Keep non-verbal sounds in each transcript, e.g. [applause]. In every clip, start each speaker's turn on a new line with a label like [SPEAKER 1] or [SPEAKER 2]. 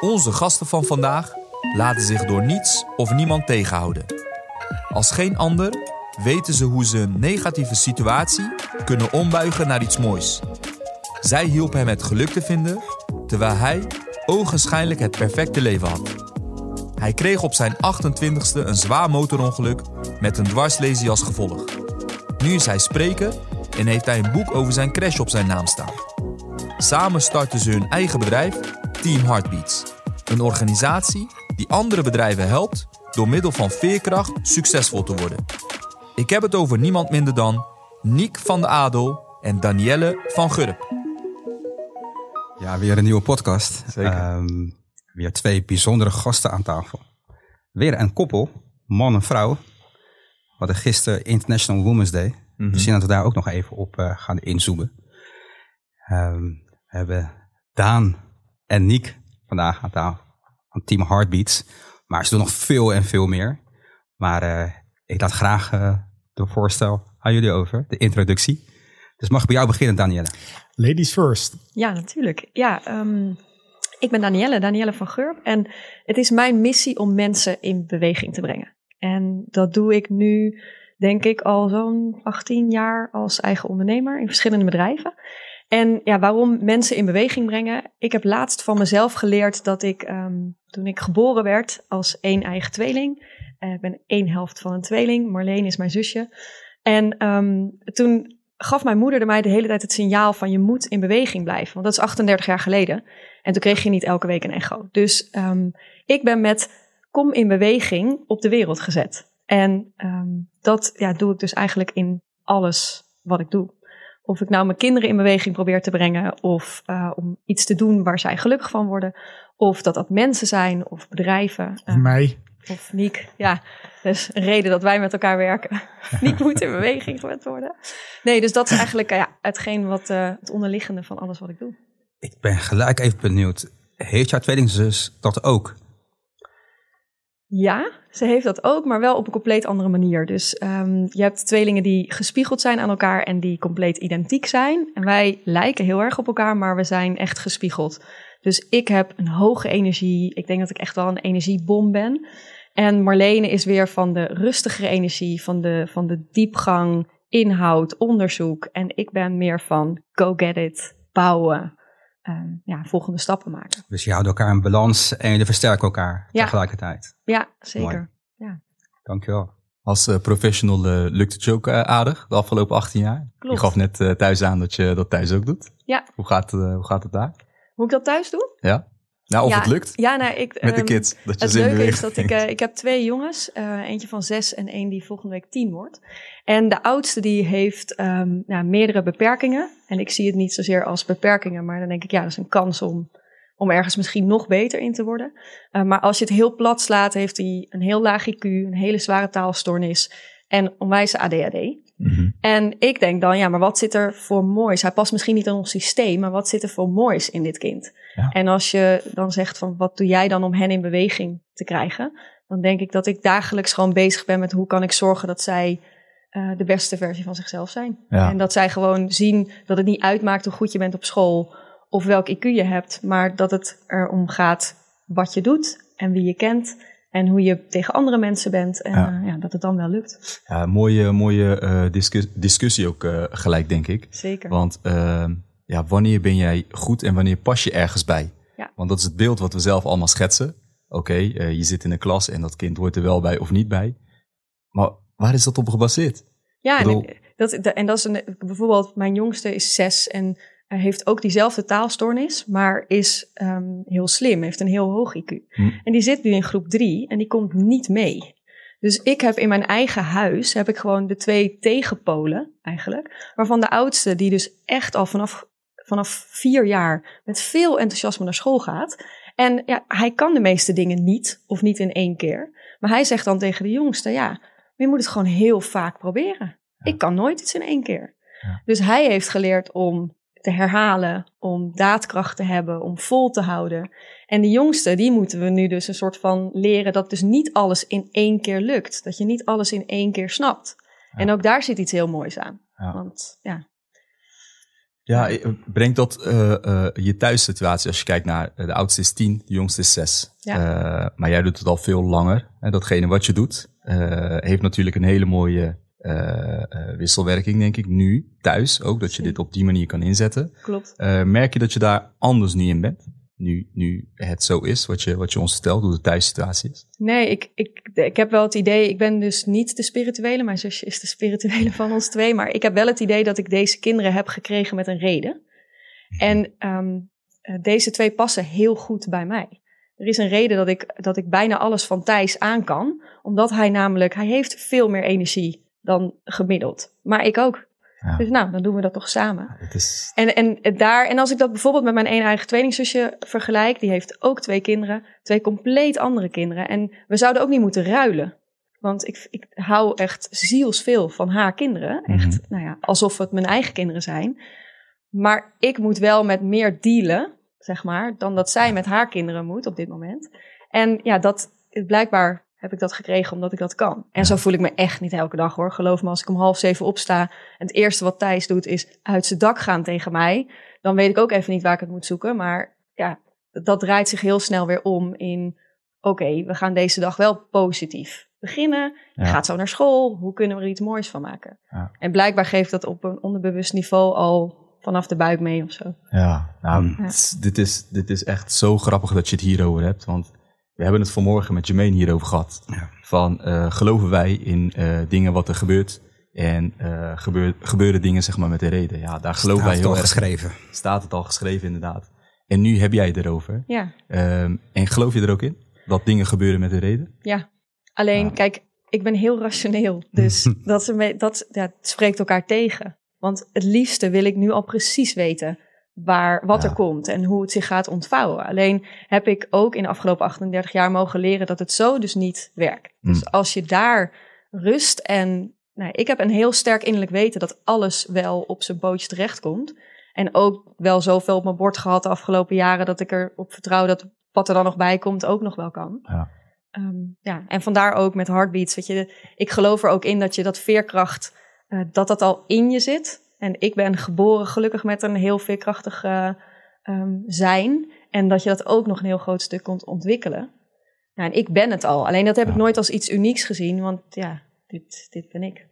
[SPEAKER 1] Onze gasten van vandaag laten zich door niets of niemand tegenhouden. Als geen ander weten ze hoe ze een negatieve situatie kunnen ombuigen naar iets moois. Zij hielp hem het geluk te vinden, terwijl hij ogenschijnlijk het perfecte leven had. Hij kreeg op zijn 28ste een zwaar motorongeluk met een dwarslesie als gevolg. Nu is hij spreker en heeft hij een boek over zijn crash op zijn naam staan. Samen starten ze hun eigen bedrijf, Team Heartbeats. Een organisatie die andere bedrijven helpt door middel van veerkracht succesvol te worden. Ik heb het over niemand minder dan Niek van de Adel en Danielle van Gurp.
[SPEAKER 2] Ja, weer een nieuwe podcast.
[SPEAKER 1] Zeker.
[SPEAKER 2] Ehm, weer twee bijzondere gasten aan tafel. Weer een koppel, man en vrouw. We hadden gisteren International Women's Day.
[SPEAKER 1] Mhm.
[SPEAKER 2] Misschien dat we daar ook nog even op eh, gaan inzoomen. Ehm, we hebben Daan en Niek vandaag aan tafel van Team Heartbeats. Maar ze doen nog veel en veel meer. Maar eh, ik laat graag eh, de voorstel aan jullie over, de introductie. Dus mag ik bij jou beginnen, Danielle?
[SPEAKER 3] Ladies first.
[SPEAKER 4] Ja, natuurlijk. Ja, ehm, ik ben Danielle, Danielle van Gurp. En het is mijn missie om mensen in beweging te brengen. En dat doe ik nu, denk ik, al zo'n 18 jaar als eigen ondernemer in verschillende bedrijven. En ja, waarom mensen in beweging brengen? Ik heb laatst van mezelf geleerd dat ik, ehm, toen ik geboren werd als één eigen tweeling, eh, ik ben één helft van een tweeling, Marleen is mijn zusje. En ehm, toen gaf mijn moeder mij de hele tijd het signaal van je moet in beweging blijven. Want dat is 38 jaar geleden. En toen kreeg je niet elke week een echo. Dus ehm, ik ben met kom in beweging op de wereld gezet. En dat ja, doe ik dus eigenlijk in alles wat ik doe. Of ik nou mijn kinderen in beweging probeer te brengen, of eh, om iets te doen waar zij gelukkig van worden, of dat dat mensen zijn of bedrijven. eh,
[SPEAKER 3] Mij.
[SPEAKER 4] of Niek, ja. Dus een reden dat wij met elkaar werken. [laughs] [laughs] Niek moet in beweging gezet worden. Nee, dus dat is eigenlijk eh, ja, hetgeen wat eh, het onderliggende van alles wat ik doe.
[SPEAKER 2] Ik ben gelijk even benieuwd. Heeft jouw tweelingzus dat ook?
[SPEAKER 4] Ja, ze heeft dat ook, maar wel op een compleet andere manier. Dus ehm, je hebt tweelingen die gespiegeld zijn aan elkaar en die compleet identiek zijn. En wij lijken heel erg op elkaar, maar we zijn echt gespiegeld. Dus ik heb een hoge energie. Ik denk dat ik echt wel een energiebom ben. En Marlene is weer van de rustigere energie, van de, van de diepgang, inhoud, onderzoek. En ik ben meer van go get it, bouwen, ehm, ja, volgende stappen maken.
[SPEAKER 2] Dus je houdt elkaar in balans en jullie versterken elkaar
[SPEAKER 4] Ja.
[SPEAKER 2] tegelijkertijd.
[SPEAKER 4] Ja, zeker.
[SPEAKER 2] Dankjewel.
[SPEAKER 1] Als eh, professional eh, lukt het je ook eh, aardig de afgelopen 18 jaar.
[SPEAKER 4] Klopt.
[SPEAKER 1] Je gaf net eh, thuis aan dat je dat thuis ook doet.
[SPEAKER 4] Ja.
[SPEAKER 1] Hoe gaat, eh, hoe gaat het daar?
[SPEAKER 4] Hoe ik dat thuis doe?
[SPEAKER 1] Ja? Nou, of
[SPEAKER 4] Ja,
[SPEAKER 1] het lukt
[SPEAKER 4] Ja, nou, ik,
[SPEAKER 1] met de
[SPEAKER 4] ehm,
[SPEAKER 1] kids. Dat je
[SPEAKER 4] Het leuke is dat ik, eh, ik heb twee jongens, eh, eentje van zes en één die volgende week tien wordt. En de oudste die heeft ehm, nou, meerdere beperkingen. En ik zie het niet zozeer als beperkingen, maar dan denk ik, ja, dat is een kans om, om ergens misschien nog beter in te worden. Eh, maar als je het heel plat slaat, heeft hij een heel laag IQ, een hele zware taalstoornis en onwijze ADHD.
[SPEAKER 1] Mhm.
[SPEAKER 4] En ik denk dan, ja, maar wat zit er voor moois? Hij past misschien niet in ons systeem, maar wat zit er voor moois in dit kind?
[SPEAKER 1] Ja.
[SPEAKER 4] En als je dan zegt van, wat doe jij dan om hen in beweging te krijgen? Dan denk ik dat ik dagelijks gewoon bezig ben met hoe kan ik zorgen dat zij eh, de beste versie van zichzelf zijn.
[SPEAKER 1] Ja.
[SPEAKER 4] En dat zij gewoon zien dat het niet uitmaakt hoe goed je bent op school of welk IQ je hebt, maar dat het erom gaat wat je doet en wie je kent en hoe je tegen andere mensen bent en
[SPEAKER 1] Ja.
[SPEAKER 4] eh, ja, dat het dan wel lukt.
[SPEAKER 1] Ja, mooie mooie eh, discus- discussie ook eh, gelijk, denk ik.
[SPEAKER 4] Zeker.
[SPEAKER 1] Want ehm, ja, wanneer ben jij goed en wanneer pas je ergens bij?
[SPEAKER 4] Ja.
[SPEAKER 1] Want dat is het beeld wat we zelf allemaal schetsen. Oké, je zit in een klas en dat kind hoort er wel bij of niet bij. Maar waar is dat op gebaseerd?
[SPEAKER 4] Ja,
[SPEAKER 1] bedoel-
[SPEAKER 4] en, dat, dat- en dat is een, bijvoorbeeld, mijn jongste is zes en hij heeft ook diezelfde taalstoornis, maar is ehm, heel slim, heeft een heel hoog IQ.
[SPEAKER 1] Hm.
[SPEAKER 4] En die zit nu in groep drie en die komt niet mee. Dus ik heb in mijn eigen huis, heb ik gewoon de twee tegenpolen eigenlijk, waarvan de oudste, die dus echt al vanaf, vanaf vier jaar met veel enthousiasme naar school gaat. En ja, hij kan de meeste dingen niet, of niet in één keer. Maar hij zegt dan tegen de jongste, ja, maar je moet het gewoon heel vaak proberen. Ik kan nooit iets in één keer.
[SPEAKER 1] Ja.
[SPEAKER 4] Dus hij heeft geleerd om te herhalen, om daadkracht te hebben, om vol te houden. En de jongste, die moeten we nu dus een soort van leren dat dus niet alles in één keer lukt. Dat je niet alles in één keer snapt.
[SPEAKER 1] Ja.
[SPEAKER 4] En ook daar zit iets heel moois aan.
[SPEAKER 1] Ja.
[SPEAKER 4] Want ja,
[SPEAKER 5] Ja, eh, brengt dat uh, uh, je thuissituatie, als je kijkt naar de oudste is tien, de jongste is zes. Ja. Uh, maar jij doet het al veel langer. Hè, datgene wat je doet, heeft natuurlijk een hele mooie wisselwerking, denk ik, nu thuis ook. Dat je dit op die manier kan inzetten.
[SPEAKER 4] Klopt.
[SPEAKER 5] merk je dat je daar anders nu in bent? nu, nu het zo is, wat je, wat je ons vertelt, hoe de thuissituatie is?
[SPEAKER 4] Nee, ik, ik, ik heb wel het idee, ik ben dus niet de spirituele, mijn zusje is de spirituele van ons twee, maar ik heb wel het idee dat ik deze kinderen heb gekregen met een reden. Mhm. En um, deze twee passen heel goed bij mij. Er is een reden dat ik, dat ik bijna alles van Thijs aan kan, omdat hij namelijk, hij heeft veel meer energie dan gemiddeld. Maar ik ook. Dus nou, dan doen we dat toch samen. is... en, en, daar, en als ik dat bijvoorbeeld met mijn een eigen tweelingzusje vergelijk, die heeft ook twee kinderen, twee compleet andere kinderen. En we zouden ook niet moeten ruilen. Want ik, ik hou echt zielsveel van haar kinderen. Echt, mhm. nou ja, alsof het mijn eigen kinderen zijn. Maar ik moet wel met meer dealen, zeg maar, dan dat zij met haar kinderen moet op dit moment. En ja, dat blijkbaar heb ik dat gekregen omdat ik dat kan. En zo voel ik me echt niet elke dag hoor. Geloof me, als ik om half zeven opsta en het eerste wat Thijs doet is uit zijn dak gaan tegen mij, dan weet ik ook even niet waar ik het moet zoeken. Maar ja, dat draait zich heel snel weer om in, oké, we gaan deze dag wel positief beginnen. Je gaat zo naar school. Hoe kunnen we er iets moois van maken? Ja. En blijkbaar geeft dat op een onderbewust niveau al vanaf de buik mee of zo.
[SPEAKER 5] Ja, nou, Dit, is, dit is echt zo grappig dat je het hierover hebt. Want we hebben het vanmorgen met Jermaine hierover gehad. Ja. Van uh, geloven wij in uh, dingen wat er gebeurt en uh, gebeur, gebeuren dingen zeg maar met de reden. Ja, daar geloven wij heel
[SPEAKER 2] erg. geschreven.
[SPEAKER 5] Staat het al geschreven inderdaad. En nu heb jij het erover.
[SPEAKER 4] Ja.
[SPEAKER 5] Um, en geloof je er ook in? Dat dingen gebeuren met de reden?
[SPEAKER 4] Ja. Alleen, kijk, ik ben heel rationeel. [laughs] Dus dat, dat ja, spreekt elkaar tegen. Want het liefste wil ik nu al precies weten waar, wat er komt en hoe het zich gaat ontvouwen. Alleen heb ik ook in de afgelopen 38 jaar mogen leren dat het zo dus niet werkt. Hmm. Dus als je daar rust en nou, ik heb een heel sterk innerlijk weten dat alles wel op zijn bootje terechtkomt. En ook wel zoveel op mijn bord gehad de afgelopen jaren dat ik erop vertrouw dat wat er dan nog bij komt ook nog wel kan. Ja. Um, ja, en vandaar ook met heartbeats. Weet je, ik geloof er ook in dat je dat veerkracht, uh, dat dat al in je zit. En ik ben geboren gelukkig met een heel veerkrachtig um, zijn. En dat je dat ook nog een heel groot stuk kunt ontwikkelen. Nou, en ik ben het al. Alleen dat heb ik nooit als iets unieks gezien. Want ja, dit, dit ben ik.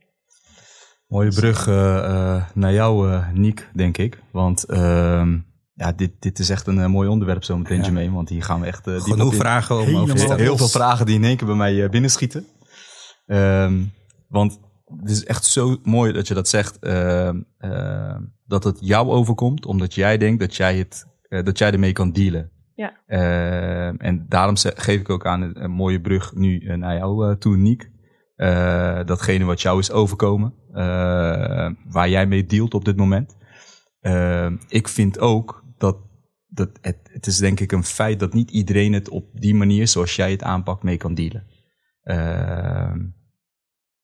[SPEAKER 5] Mooie brug uh, naar jou, uh, Niek, denk ik. Want uh, ja, dit, dit is echt een mooi onderwerp zo meteen, ja. mee. Want hier gaan we echt... Uh,
[SPEAKER 2] Genoeg vragen om over
[SPEAKER 5] te Heel veel vragen die in één keer bij mij binnenschieten. Um, want het is echt zo mooi dat je dat zegt. Uh, uh, dat het jou overkomt, omdat jij denkt dat jij, het, uh, dat jij ermee kan dealen.
[SPEAKER 4] Ja.
[SPEAKER 5] en daarom geef ik ook aan een, mooie brug nu naar jou toe, Niek. datgene wat jou is overkomen, waar jij mee dealt op dit moment. ik vind ook dat, dat het, het is denk ik een feit dat niet iedereen het op die manier zoals jij het aanpakt mee kan dealen.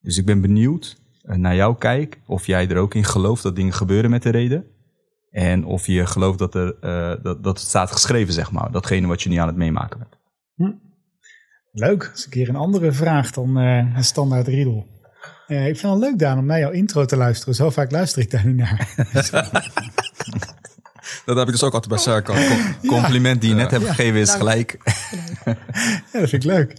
[SPEAKER 5] Dus ik ben benieuwd eh, naar jouw kijk of jij er ook in gelooft dat dingen gebeuren met de reden. En of je gelooft dat, er, uh, dat, dat het staat geschreven, zeg maar. Datgene wat je nu aan het meemaken bent. Hm.
[SPEAKER 3] Leuk. Dat is een keer een andere vraag dan uh, een standaard riedel. Uh, ik vind het leuk, Daan, om naar jouw intro te luisteren. Zo vaak luister ik daar niet naar. [laughs]
[SPEAKER 5] dat heb ik dus ook altijd bij Sarko. Compliment die je net hebt gegeven is gelijk.
[SPEAKER 3] ja, dat vind ik leuk.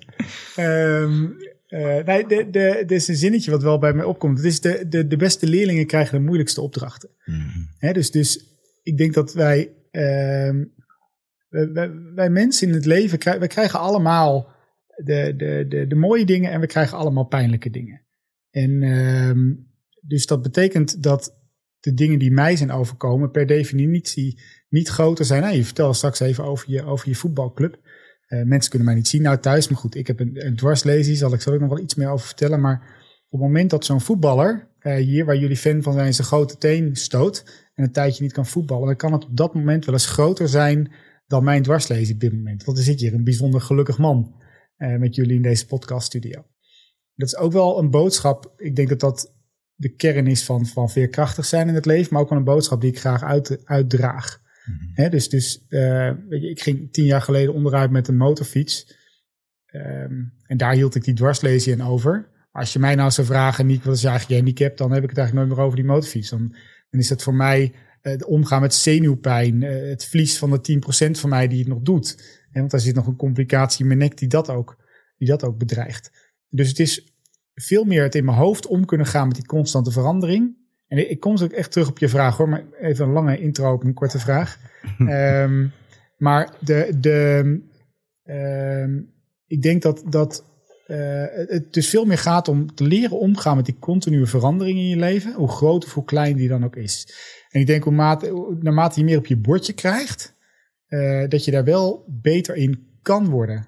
[SPEAKER 3] Um, uh, nee, de, de, dit is een zinnetje wat wel bij mij opkomt. Het is de, de, de beste leerlingen krijgen de moeilijkste opdrachten. Mm dus, dus ik denk dat wij, uh, wij, wij, mensen in het leven, krijgen, wij krijgen allemaal de, de, de, de mooie dingen en we krijgen allemaal pijnlijke dingen. En uh, dus dat betekent dat de dingen die mij zijn overkomen per definitie niet groter zijn. Nou, je vertelde straks even over je, over je voetbalclub. Uh, mensen kunnen mij niet zien nou thuis, maar goed, ik heb een, een dwarslesie, zal ik zo nog wel iets meer over vertellen. Maar op het moment dat zo'n voetballer uh, hier, waar jullie fan van zijn, zijn grote teen stoot en een tijdje niet kan voetballen, dan kan het op dat moment wel eens groter zijn dan mijn dwarslesie op dit moment. Want dan zit hier een bijzonder gelukkig man uh, met jullie in deze podcaststudio. Dat is ook wel een boodschap. Ik denk dat dat de kern is van, van veerkrachtig zijn in het leven, maar ook wel een boodschap die ik graag uit, uitdraag. Mhm. dus je, ik ging tien jaar geleden onderuit met een motorfiets. Um, en daar hield ik die dwarslesie in over. Als je mij nou zou vragen, Nick, wat is je eigenlijk handicap? Dan heb ik het eigenlijk nooit meer over die motorfiets. Dan, dan is dat voor mij eh, de omgaan met zenuwpijn, eh, het verlies van de 10% van mij die het nog doet. En want daar zit nog een complicatie in mijn nek die dat ook, die dat ook bedreigt. Dus het is veel meer het in mijn hoofd om kunnen gaan met die constante verandering. En ik, kom zo echt terug op je vraag hoor, maar even een lange intro op een korte vraag. [laughs] Ehm, maar de, de, ehm, ik denk dat, dat eh, het dus veel meer gaat om te leren omgaan met die continue verandering in je leven, hoe groot of hoe klein die dan ook is. En ik denk hoe mate, naarmate je meer op je bordje krijgt, eh, dat je daar wel beter in kan worden.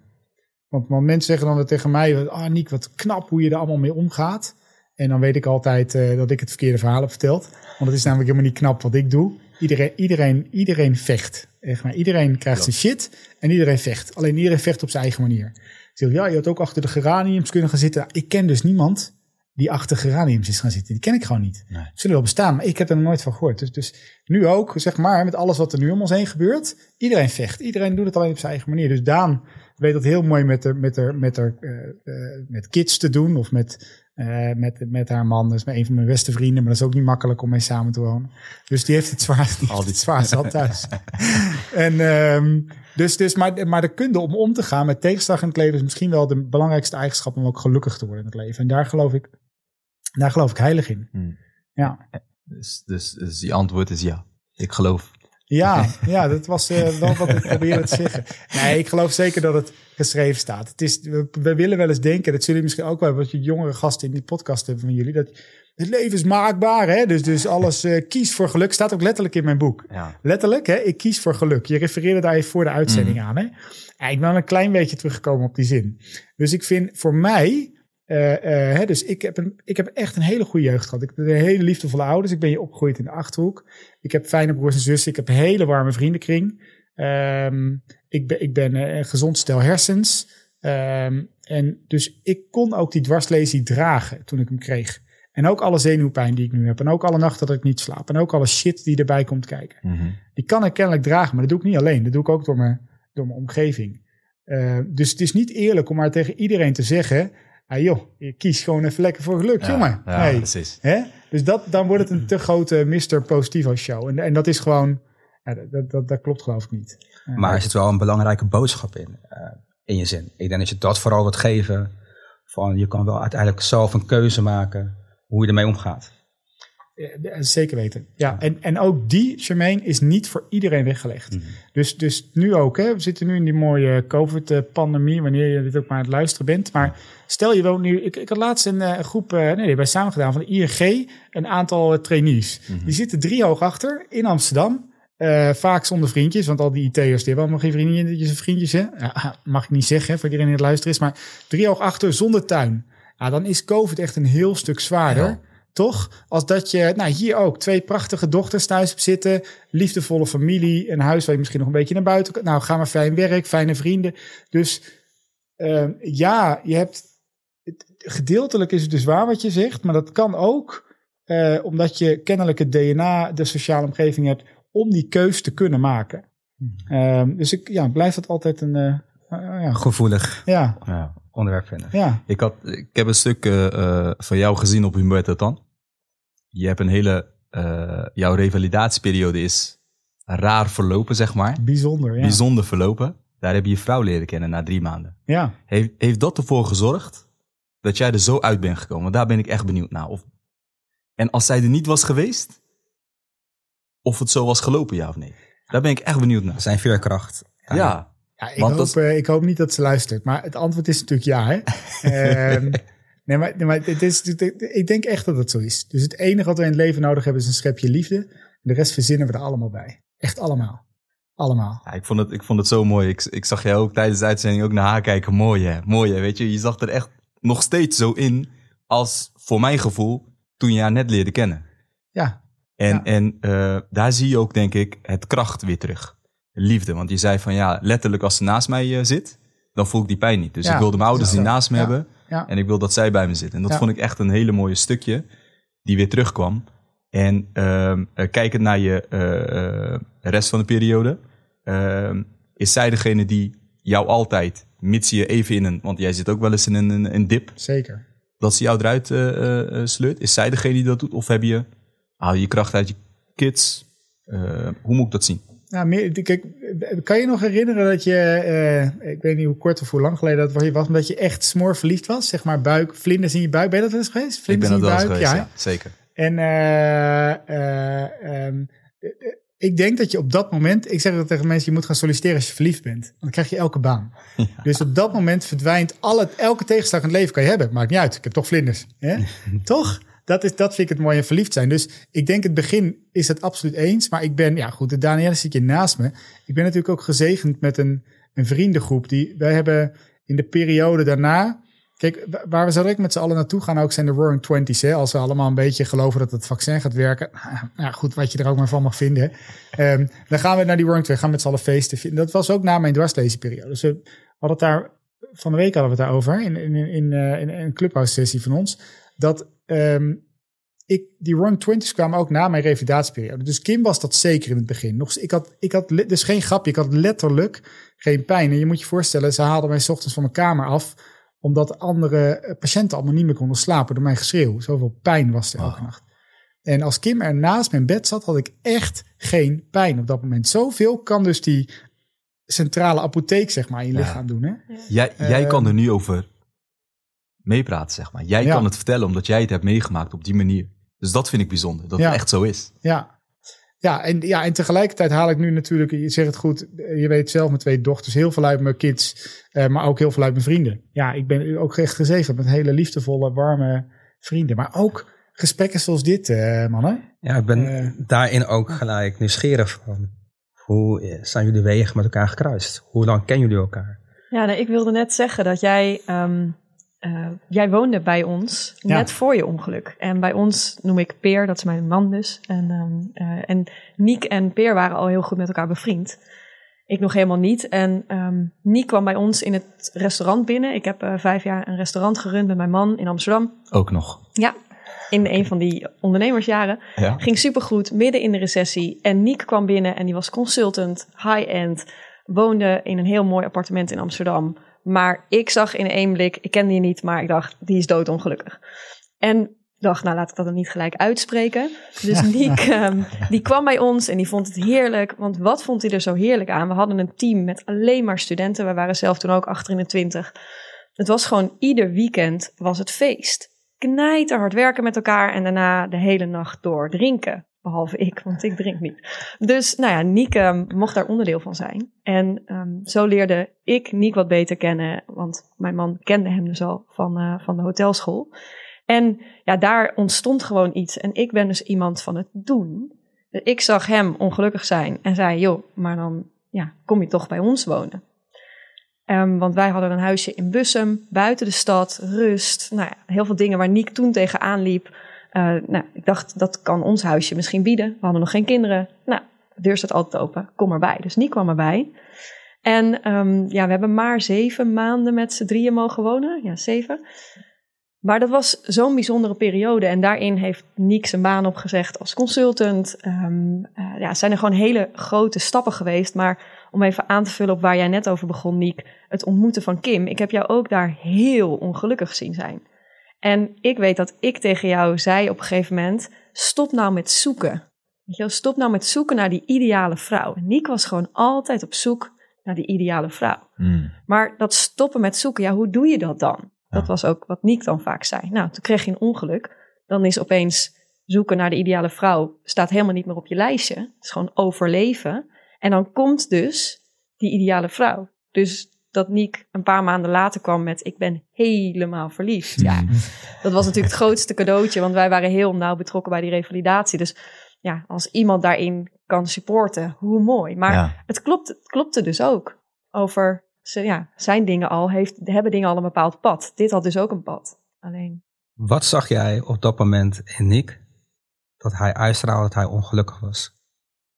[SPEAKER 3] Want, want mensen zeggen dan tegen mij, ah Niek, wat knap hoe je er allemaal mee omgaat. En dan weet ik altijd eh, dat ik het verkeerde verhaal heb verteld. Want het is namelijk helemaal niet knap wat ik doe. Iedereen, iedereen, iedereen vecht. Echt maar. Iedereen krijgt zijn shit en iedereen vecht. Alleen iedereen vecht op zijn eigen manier. Zeg, ja, je had ook achter de geraniums kunnen gaan zitten. Ik ken dus niemand die achter geraniums is gaan zitten. Die ken ik gewoon niet.
[SPEAKER 2] Nee.
[SPEAKER 3] Zullen wel bestaan, maar ik heb er nog nooit van gehoord. Dus, dus nu ook, zeg maar, met alles wat er nu om ons heen gebeurt. Iedereen vecht. Iedereen doet het alleen op zijn eigen manier. Dus Daan weet dat heel mooi met, de, met, de, met, de, uh, uh, met kids te doen. Of met, uh, met, met haar man. Dat is een van mijn beste vrienden. Maar dat is ook niet makkelijk om mee samen te wonen. Dus die heeft het zwaar, die heeft het zwaar zat thuis. [laughs] en um, dus, dus maar, maar de kunde om om te gaan met tegenslag in het leven is misschien wel de belangrijkste eigenschap om ook gelukkig te worden in het leven. En daar geloof ik, daar geloof ik heilig in.
[SPEAKER 5] Hmm.
[SPEAKER 3] Ja.
[SPEAKER 5] Dus, dus, dus die antwoord is ja. Ik geloof.
[SPEAKER 3] Ja, ja dat was uh, wel wat ik probeerde te zeggen. Nee, ik geloof zeker dat het geschreven staat. Het is, we, we willen wel eens denken, dat zullen misschien ook wel, wat je jongere gasten in die podcast hebben van jullie, dat het leven is maakbaar, hè? Dus, dus alles uh, kies voor geluk. Staat ook letterlijk in mijn boek.
[SPEAKER 5] Ja.
[SPEAKER 3] Letterlijk, hè? Ik kies voor geluk. Je refereerde daar even voor de uitzending
[SPEAKER 5] Mm.
[SPEAKER 3] aan, hè? Ik ben een klein beetje teruggekomen op die zin. Dus ik vind voor mij, uh, uh, hè, dus ik heb, een, ik heb echt een hele goede jeugd gehad. Ik heb een hele liefdevolle ouders. Ik ben je opgegroeid in de Achterhoek. Ik heb fijne broers en zussen. Ik heb een hele warme vriendenkring. Um, ik ben, ik ben uh, een gezond stel hersens. Um, en dus ik kon ook die dwarslesie dragen toen ik hem kreeg. En ook alle zenuwpijn die ik nu heb. En ook alle nachten dat ik niet slaap. En ook alle shit die erbij komt kijken.
[SPEAKER 5] Mm -hmm.
[SPEAKER 3] Die kan ik kennelijk dragen. Maar dat doe ik niet alleen. Dat doe ik ook door mijn, door mijn omgeving. Uh, dus het is niet eerlijk om maar tegen iedereen te zeggen... Ah joh, je kies gewoon even lekker voor geluk,
[SPEAKER 5] ja,
[SPEAKER 3] jongen.
[SPEAKER 5] Ja, precies.
[SPEAKER 3] Hè? Dus dat, dan wordt het een te grote Mr. Positivo show. En, en dat is gewoon... Ja, dat, dat, dat klopt geloof ik niet.
[SPEAKER 2] Maar er zit wel een belangrijke boodschap in. Uh, in je zin. Ik denk dat je dat vooral wilt geven. Van je kan wel uiteindelijk zelf een keuze maken hoe je ermee omgaat.
[SPEAKER 3] Ja, zeker weten. Ja, en, en ook die, Charmaine, is niet voor iedereen weggelegd.
[SPEAKER 2] Mhm.
[SPEAKER 3] Mm -hmm. dus, dus nu ook, hè, we zitten nu in die mooie COVID-pandemie, wanneer je dit ook maar aan het luisteren bent. Maar stel je woont nu, ik, ik had laatst een, een groep, uh, nee, die hebben samen gedaan van de ING, een aantal uh, trainees.
[SPEAKER 2] Mhm.
[SPEAKER 3] Mm -hmm. Die zitten drie hoog achter in Amsterdam. Uh, vaak zonder vriendjes, want al die IT'ers die hebben allemaal geen vriendjes en vriendjes. Hè? Ja, mag ik niet zeggen, voor iedereen die het luisteren is. Maar drie hoog achter zonder tuin. Ja, dan is COVID echt een heel stuk zwaarder. Ja. Toch? Als dat je, nou hier ook, twee prachtige dochters thuis hebt zitten. Liefdevolle familie. Een huis waar je misschien nog een beetje naar buiten kan. Nou, ga maar fijn werk, fijne vrienden. Dus uh, ja, je hebt. Gedeeltelijk is het dus waar wat je zegt. Maar dat kan ook uh, omdat je kennelijk het DNA, de sociale omgeving hebt. om die keus te kunnen maken. Uh, dus ik ja, blijf dat altijd een. Uh, ja.
[SPEAKER 2] Gevoelig
[SPEAKER 3] ja.
[SPEAKER 2] Onderwerp vinden.
[SPEAKER 3] Ja.
[SPEAKER 5] Ik, had, ik heb een stuk van jou gezien op Humberto Tan. Je hebt een hele, uh, jouw revalidatieperiode is raar verlopen, zeg maar.
[SPEAKER 3] Bijzonder, ja.
[SPEAKER 5] Bijzonder verlopen. Daar heb je je vrouw leren kennen na drie maanden.
[SPEAKER 3] Ja.
[SPEAKER 5] Heeft, heeft dat ervoor gezorgd dat jij er zo uit bent gekomen? Want daar ben ik echt benieuwd naar. Of, en als zij er niet was geweest, of het zo was gelopen, ja of nee? Daar ben ik echt benieuwd naar.
[SPEAKER 2] Zijn veerkracht.
[SPEAKER 5] Ja. ja.
[SPEAKER 3] Ja, ik, hoop, dat... uh, ik hoop niet dat ze luistert. Maar het antwoord is natuurlijk ja. Hè? um, [laughs] nee, maar, nee, maar het is, ik denk echt dat het zo is. Dus het enige wat we in het leven nodig hebben is een schepje liefde. De rest verzinnen we er allemaal bij. Echt allemaal. Allemaal.
[SPEAKER 5] Ja, ik, vond het, ik vond het zo mooi. Ik, ik zag jou ook tijdens de uitzending ook naar haar kijken. Mooi hè, mooi hè. Weet je, je zag er echt nog steeds zo in als voor mijn gevoel toen je haar net leerde kennen.
[SPEAKER 3] Ja.
[SPEAKER 5] En,
[SPEAKER 3] ja.
[SPEAKER 5] en uh, daar zie je ook denk ik het kracht weer terug liefde. Want je zei van ja, letterlijk als ze naast mij uh, zit, dan voel ik die pijn niet. Dus
[SPEAKER 3] ja,
[SPEAKER 5] ik wilde mijn ouders die naast me hebben.
[SPEAKER 3] Ja.
[SPEAKER 5] En ik wil dat zij bij me zitten. En dat vond ik echt een hele mooie stukje die weer terugkwam. En uh, uh, kijkend naar je uh, rest van de periode, ehm, is zij degene die jou altijd, mits je even in een, want jij zit ook wel eens in een, een, een dip.
[SPEAKER 3] Zeker.
[SPEAKER 5] Dat ze jou eruit uh, sleurt. Is zij degene die dat doet? Of heb je, haal je je kracht uit je kids? Eh, hoe moet ik dat zien?
[SPEAKER 3] Nou, meer, kijk, kan je nog herinneren dat je, eh, ik weet niet hoe kort of hoe lang geleden dat was, dat je echt smoor verliefd was? Zeg maar buik, vlinders in je buik. Ben je dat wel eens geweest?
[SPEAKER 5] Ik
[SPEAKER 3] Vlinders
[SPEAKER 5] ben dat
[SPEAKER 3] in je buik?
[SPEAKER 5] geweest,
[SPEAKER 3] ja.
[SPEAKER 5] ja, zeker.
[SPEAKER 3] En eh, eh, ehm, eh, ik denk dat je op dat moment, ik zeg dat tegen mensen, je moet gaan solliciteren als je verliefd bent. Dan krijg je elke baan. [laughs] Dus op dat moment verdwijnt alle, elke tegenslag in het leven kan je hebben. Maakt niet uit, ik heb toch vlinders. Hè? [laughs] toch? Dat, is, dat vind ik het mooie verliefd zijn. Dus ik denk het begin is het absoluut eens. Maar ik ben, ja goed, de Danielle zit hier naast me. Ik ben natuurlijk ook gezegend met een, een vriendengroep. Die, wij hebben in de periode daarna... Kijk, wa- waar we zo direct met z'n allen naartoe gaan ook zijn de Roaring Twenties. Hè? Als we allemaal een beetje geloven dat het vaccin gaat werken. [laughs] Nou goed, wat je er ook maar van mag vinden. Ehm, dan gaan we naar die Roaring Twenties, gaan met z'n allen feesten. Dat was ook na mijn dwarslezenperiode. Dus we hadden het daar, van de week hadden we het daarover. In, in, in, eh, in een clubhouse sessie van ons. Dat ehm, ik, die Roaring Twenties kwamen ook na mijn revalidatieperiode. Dus Kim was dat zeker in het begin. Nog, ik had, ik had, dus geen grapje, ik had letterlijk geen pijn. En je moet je voorstellen, ze haalden mij 's ochtends van mijn kamer af omdat andere eh, patiënten allemaal niet meer konden slapen door mijn geschreeuw. Zoveel pijn was er elke nacht. En als Kim er naast mijn bed zat, had ik echt geen pijn op dat moment. Zoveel kan dus die centrale apotheek, zeg maar, in je
[SPEAKER 5] Ja.
[SPEAKER 3] lichaam doen. Hè?
[SPEAKER 5] Jij, jij
[SPEAKER 3] Ehm,
[SPEAKER 5] kan er nu over meepraten, zeg maar. Jij
[SPEAKER 3] Ja.
[SPEAKER 5] kan het vertellen omdat jij het hebt meegemaakt op die manier. Dus dat vind ik bijzonder, dat
[SPEAKER 3] Ja.
[SPEAKER 5] het echt zo is.
[SPEAKER 3] Ja. Ja en, ja, en tegelijkertijd haal ik nu natuurlijk, je zegt het goed, je weet zelf met twee dochters, heel veel uit mijn kids, eh, maar ook heel veel uit mijn vrienden. Ja, ik ben ook echt gezegend met hele liefdevolle, warme vrienden. Maar ook gesprekken zoals dit, eh, mannen.
[SPEAKER 2] Ja, ik ben
[SPEAKER 3] Eh.
[SPEAKER 2] daarin ook gelijk nieuwsgierig van. Hoe eh, zijn jullie wegen met elkaar gekruist? Hoe lang kennen jullie elkaar?
[SPEAKER 4] Ja, nee, ik wilde net zeggen dat jij, ehm, eh, jij woonde bij ons
[SPEAKER 3] Ja.
[SPEAKER 4] net voor je ongeluk. En bij ons noem ik Peer, dat is mijn man dus. En, eh, en Niek en Peer waren al heel goed met elkaar bevriend. Ik nog helemaal niet. En ehm Niek kwam bij ons in het restaurant binnen. Ik heb eh, vijf jaar een restaurant gerund met mijn man in Amsterdam.
[SPEAKER 5] Ook nog.
[SPEAKER 4] Ja, in een van die ondernemersjaren.
[SPEAKER 5] Ja.
[SPEAKER 4] Ging supergoed, midden in de recessie. En Niek kwam binnen en die was consultant, high-end. Woonde in een heel mooi appartement in Amsterdam. Maar ik zag in één blik, ik kende die niet, maar ik dacht, die is doodongelukkig. En dacht, nou laat ik dat dan niet gelijk uitspreken. Dus Niek, ehm, die kwam bij ons en die vond het heerlijk. Want wat vond hij er zo heerlijk aan? We hadden een team met alleen maar studenten. We waren zelf toen ook achter in de twintig. Het was gewoon ieder weekend was het feest. Knijter hard werken met elkaar en daarna de hele nacht door drinken. Behalve ik, want ik drink niet. Dus nou ja, Niek mocht daar onderdeel van zijn. En ehm, zo leerde ik Niek wat beter kennen. Want mijn man kende hem dus al van, eh, van de hotelschool. En ja, daar ontstond gewoon iets. En ik ben dus iemand van het doen. Ik zag hem ongelukkig zijn en zei, joh, maar dan ja, kom je toch bij ons wonen. Ehm, want wij hadden een huisje in Bussum, buiten de stad, rust. Nou ja, heel veel dingen waar Niek toen tegenaan liep. Eh, nou, ik dacht, dat kan ons huisje misschien bieden. We hadden nog geen kinderen. Nou, de deur staat altijd open. Kom erbij. Dus Niek kwam erbij. En ehm, ja, we hebben maar zeven maanden met z'n drieën mogen wonen. Ja, zeven. Maar dat was zo'n bijzondere periode. En daarin heeft Niek zijn baan opgezegd als consultant. Eh, ja, zijn er gewoon hele grote stappen geweest. Maar om even aan te vullen op waar jij net over begon, Niek. Het ontmoeten van Kim. Ik heb jou ook daar heel ongelukkig zien zijn. En ik weet dat ik tegen jou zei op een gegeven moment: stop nou met zoeken. Weet je wel, stop nou met zoeken naar die ideale vrouw. En Niek was gewoon altijd op zoek naar die ideale vrouw.
[SPEAKER 5] Hmm.
[SPEAKER 4] Maar dat stoppen met zoeken, ja, hoe doe je dat dan? Dat was ook wat Niek dan vaak zei. Nou, toen kreeg je een ongeluk. Dan is opeens zoeken naar de ideale vrouw staat helemaal niet meer op je lijstje. Het is gewoon overleven. En dan komt dus die ideale vrouw. Dus dat Niek een paar maanden later kwam met ik ben helemaal verliefd. Ja, dat was natuurlijk het grootste cadeautje, want wij waren heel nauw betrokken bij die revalidatie. Dus ja, als iemand daarin kan supporten, hoe mooi. Maar
[SPEAKER 5] Ja.
[SPEAKER 4] het, klopt, het klopte dus ook over ze, ja, zijn dingen al, heeft, hebben dingen al een bepaald pad. Dit had dus ook een pad. Alleen,
[SPEAKER 2] Wat zag jij op dat moment in Nick? Dat hij uitstraalde dat hij ongelukkig was.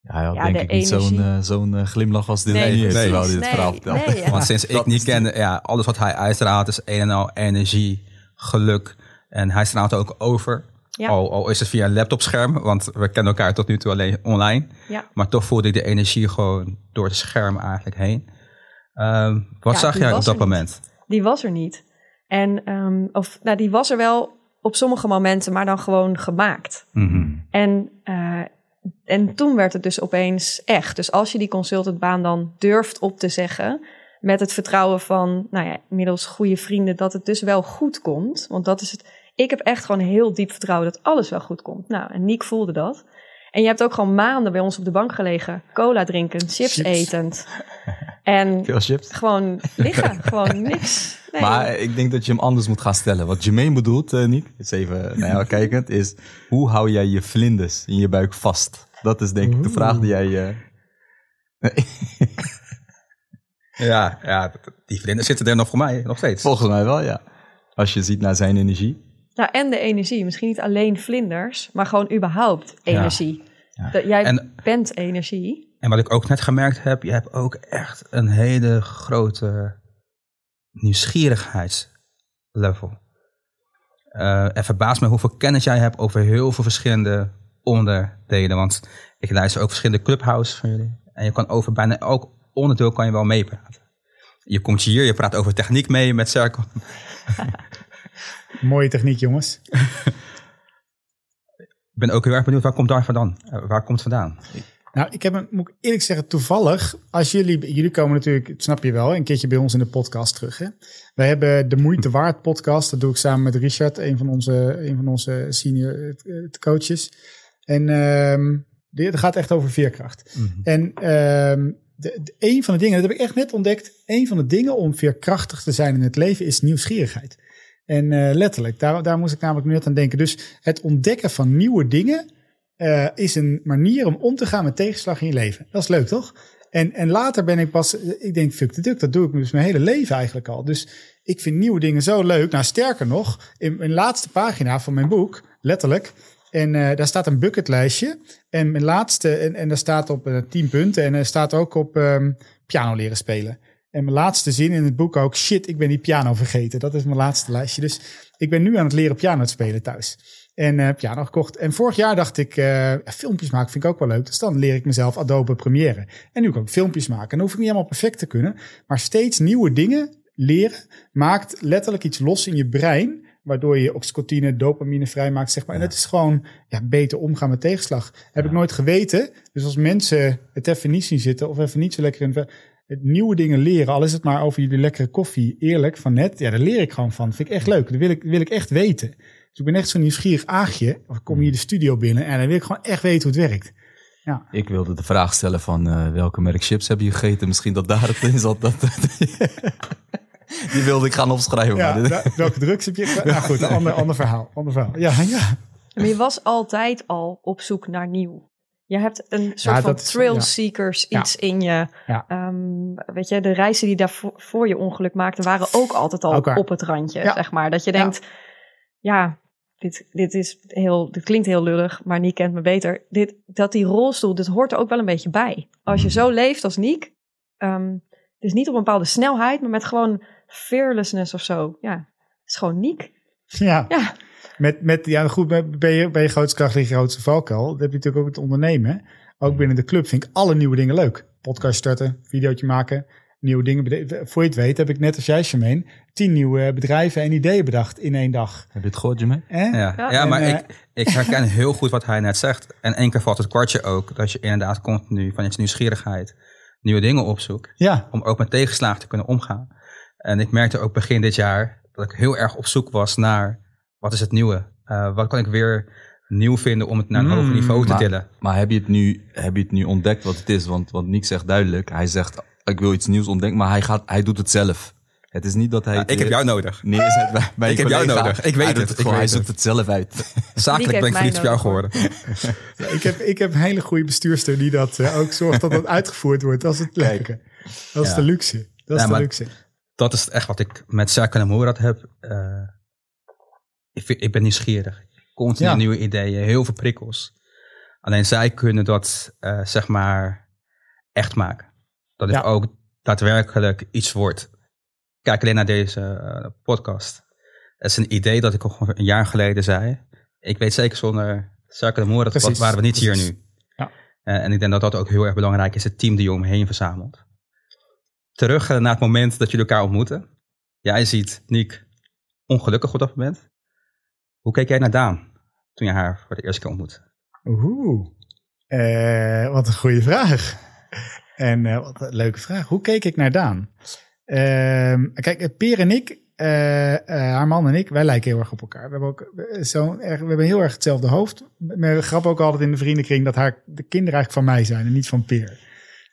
[SPEAKER 5] Ja, hij had
[SPEAKER 4] Ja,
[SPEAKER 5] denk
[SPEAKER 4] de
[SPEAKER 5] ik niet zo'n eh, zo'n eh, glimlach als dit
[SPEAKER 4] Nee,
[SPEAKER 2] precies.
[SPEAKER 5] terwijl hij dit
[SPEAKER 4] Nee,
[SPEAKER 5] verhaal vertelt.
[SPEAKER 4] nee, ja.
[SPEAKER 2] Want sinds ik niet
[SPEAKER 5] die-
[SPEAKER 2] kende, ja, alles wat hij uitstraalt is een en al energie, geluk. En hij straalt ook over.
[SPEAKER 4] Ja.
[SPEAKER 2] Al, al is het via een laptopscherm, want we kennen elkaar tot nu toe alleen online.
[SPEAKER 4] ja.
[SPEAKER 2] Maar toch voelde ik de energie gewoon door het scherm eigenlijk heen. Ehm, wat
[SPEAKER 4] Ja,
[SPEAKER 2] zag
[SPEAKER 4] die
[SPEAKER 2] jij op dat
[SPEAKER 4] niet.
[SPEAKER 2] moment?
[SPEAKER 4] Die was er niet. En, ehm, of, nou, die was er wel op sommige momenten, maar dan gewoon gemaakt.
[SPEAKER 2] Mhm.
[SPEAKER 4] En eh, en toen werd het dus opeens echt. Dus als je die consultantbaan dan durft op te zeggen, met het vertrouwen van, nou ja, inmiddels goede vrienden, dat het dus wel goed komt. Want dat is het. Ik heb echt gewoon heel diep vertrouwen dat alles wel goed komt. Nou, en Niek voelde dat. En je hebt ook gewoon maanden bij ons op de bank gelegen, cola drinken, chips,
[SPEAKER 3] Chips.
[SPEAKER 4] etend. [laughs] En
[SPEAKER 5] Veel chips.
[SPEAKER 4] gewoon liggen, [laughs] gewoon niks. Nee.
[SPEAKER 5] Maar ik denk dat je hem anders moet gaan stellen. Wat Jermaine bedoelt, eh Niek, is even naar jou kijkend, is hoe hou jij je vlinders in je buik vast? Dat is denk ik de vraag die jij... eh, [laughs]
[SPEAKER 2] Ja, ja, die vlinders zitten er nog voor mij, nog steeds.
[SPEAKER 5] volgens mij wel, ja. Als je ziet naar zijn energie.
[SPEAKER 4] Nou, en de energie. Misschien niet alleen vlinders, maar gewoon überhaupt energie. Dat, jij
[SPEAKER 2] En-
[SPEAKER 4] bent energie.
[SPEAKER 2] En wat ik ook net gemerkt heb, je hebt ook echt een hele grote nieuwsgierigheidslevel. Eh het verbaast me hoeveel kennis jij hebt over heel veel verschillende onderdelen. Want ik luister ook verschillende clubhouses van jullie. En je kan over bijna elk onderdeel kan je wel meepraten. Je komt hier, je praat over techniek mee met Cirkel. [laughs]
[SPEAKER 3] Mooie techniek, jongens. [laughs]
[SPEAKER 2] Ik ben ook heel erg benieuwd, waar komt daar vandaan? Eh, waar komt het vandaan?
[SPEAKER 3] Nou, ik heb een, moet ik eerlijk zeggen, toevallig, als jullie, jullie komen natuurlijk, snap je wel, een keertje bij ons in de podcast terug. Hè? Wij hebben de Moeite Waard podcast, dat doe ik samen met Richard, een van onze, een van onze senior eh, coaches. En ehm dit gaat echt over veerkracht. En ehm de, de- een van de dingen, dat heb ik echt net ontdekt, een van de dingen om veerkrachtig te zijn in het leven is nieuwsgierigheid. En eh, letterlijk, daar, daar moest ik namelijk net aan denken. Dus het ontdekken van nieuwe dingen eh, is een manier om om te gaan met tegenslag in je leven. Dat is leuk, toch? En, en later ben ik pas, ik denk, fuck duck, dat doe ik dus mijn hele leven eigenlijk al. Dus ik vind nieuwe dingen zo leuk. Nou, sterker nog, in mijn laatste pagina van mijn boek, letterlijk, en eh, daar staat een bucketlijstje. En mijn laatste, en, en daar staat op eh, 10 punten. En er staat ook op ehm, piano leren spelen. En mijn laatste zin in het boek ook, shit, ik ben die piano vergeten. Dat is mijn laatste lijstje. Dus ik ben nu aan het leren piano te spelen thuis. En eh piano gekocht. En vorig jaar dacht ik, eh, filmpjes maken vind ik ook wel leuk. Dus dan leer ik mezelf Adobe Premiere. En nu kan ik filmpjes maken. En dan hoef ik niet helemaal perfect te kunnen. Maar steeds nieuwe dingen leren maakt letterlijk iets los in je brein. Waardoor je oxytocine, dopamine vrijmaakt, zeg maar. En het is gewoon ja, beter omgaan met tegenslag. Heb ik nooit geweten. Dus als mensen het even niet zien zitten of even niet zo lekker in het het nieuwe dingen leren, al is het maar over jullie lekkere koffie, eerlijk, van net, ja, daar leer ik gewoon van. vind ik echt leuk. Dat wil ik, wil ik echt weten. Dus ik ben echt zo'n nieuwsgierig aagje. Of ik kom hier de studio binnen en dan wil ik gewoon echt weten hoe het werkt.
[SPEAKER 5] Ik wilde de vraag stellen van eh, welke merk chips heb je gegeten? Misschien dat daar het in zat. Dat, [laughs] die wilde ik gaan opschrijven.
[SPEAKER 3] Ja,
[SPEAKER 5] maar
[SPEAKER 3] welke drugs heb je? Nou goed, een ander, ander verhaal. Ander verhaal. Ja, ja.
[SPEAKER 4] Maar je was altijd al op zoek naar nieuw. Je hebt een soort van
[SPEAKER 3] dat is-
[SPEAKER 4] trail
[SPEAKER 3] ja.
[SPEAKER 4] seekers
[SPEAKER 3] Ja.
[SPEAKER 4] iets in je.
[SPEAKER 3] Ja.
[SPEAKER 4] Ehm, weet je, de reizen die daar voor, voor je ongeluk maakten, waren ook altijd al op het randje,
[SPEAKER 3] Ja.
[SPEAKER 4] zeg maar. Dat je
[SPEAKER 3] Ja.
[SPEAKER 4] denkt, ja, dit, dit, is heel, dit klinkt heel lullig, maar Niek kent me beter. Dit, dat die rolstoel, dit hoort er ook wel een beetje bij. Als je zo leeft als Niek, ehm, het is niet op een bepaalde snelheid, maar met gewoon fearlessness of zo. Ja, het is gewoon Niek.
[SPEAKER 3] Ja.
[SPEAKER 4] Ja.
[SPEAKER 3] Met, met, ja, goed, met- ben je, ben je grootste kracht lig je grootste valkuil. Dat heb je natuurlijk ook het ondernemen. hè. Ook binnen de club vind ik alle nieuwe dingen leuk. Podcast starten, videootje maken, nieuwe dingen. Voor je het weet heb ik net als jij, Charmaine, tien nieuwe bedrijven en ideeën bedacht in één dag.
[SPEAKER 5] Heb je het gehoord, Jermaine?
[SPEAKER 3] Hè?
[SPEAKER 2] Ja,
[SPEAKER 4] Ja.
[SPEAKER 2] ja, maar
[SPEAKER 3] En,
[SPEAKER 2] ik, ik herken [laughs] heel goed wat hij net zegt. En één keer valt het kwartje ook dat je inderdaad continu van je nieuwsgierigheid nieuwe dingen opzoekt.
[SPEAKER 3] Ja,
[SPEAKER 2] Om ook met tegenslagen te kunnen omgaan. En ik merkte ook begin dit jaar dat ik heel erg op zoek was naar wat is het nieuwe? Eh, wat kan ik weer nieuw vinden om het naar een
[SPEAKER 3] Mm,
[SPEAKER 2] hoger niveau te
[SPEAKER 5] maar-
[SPEAKER 2] tillen?
[SPEAKER 5] Maar heb je, het nu, heb je het nu ontdekt wat het is? Want, want Nick zegt duidelijk, hij zegt ik wil iets nieuws ontdekken, maar hij, gaat, hij doet het zelf. Het is niet dat hij
[SPEAKER 2] Ja,
[SPEAKER 5] het
[SPEAKER 2] ik heb
[SPEAKER 5] weer
[SPEAKER 2] jou nodig.
[SPEAKER 5] neerzet bij, [laughs] bij
[SPEAKER 2] Ik heb jou nodig. Ik weet
[SPEAKER 5] hij doet
[SPEAKER 2] het. Ik weet
[SPEAKER 5] hij
[SPEAKER 2] het.
[SPEAKER 5] zoekt het zelf uit. [laughs]
[SPEAKER 2] Zakelijk ben ik verliefd op jou geworden. [laughs]
[SPEAKER 3] ik heb, ik heb een hele goede bestuurster die dat eh, ook zorgt dat dat uitgevoerd wordt. Dat is het leuke. Dat is
[SPEAKER 2] Ja.
[SPEAKER 3] de luxe. Dat is
[SPEAKER 2] Ja,
[SPEAKER 3] de luxe.
[SPEAKER 2] Dat is echt wat ik met Cirkel en Moerad heb. Eh, ik, vind- ik ben nieuwsgierig. Continu
[SPEAKER 3] Ja.
[SPEAKER 2] nieuwe ideeën, heel veel prikkels. Alleen zij kunnen dat, eh, zeg maar, echt maken. Dat het
[SPEAKER 3] Ja.
[SPEAKER 2] ook daadwerkelijk iets wordt. Kijk alleen naar deze eh, podcast. Het is een idee dat ik al een jaar geleden zei. Ik weet zeker zonder Cirkel en Moerad
[SPEAKER 3] Precies,
[SPEAKER 2] waren we niet
[SPEAKER 3] precies.
[SPEAKER 2] hier nu.
[SPEAKER 3] Ja.
[SPEAKER 2] Eh, en ik denk dat dat ook heel erg belangrijk is. Het team die je omheen verzamelt. Terug eh, naar het moment dat jullie elkaar ontmoeten. Jij ziet Niek ongelukkig op dat moment. Hoe keek jij naar Daan toen je haar voor de eerste keer ontmoette?
[SPEAKER 3] Oeh. Eh, wat een goede vraag. En eh, wat een leuke vraag. Hoe keek ik naar Daan? Ehm, kijk, Peer en ik, eh, eh, haar man en ik, wij lijken heel erg op elkaar. We hebben, ook, eh, zo erg, we hebben heel erg hetzelfde hoofd. We grappen ook altijd in de vriendenkring dat haar, de kinderen eigenlijk van mij zijn en niet van Peer.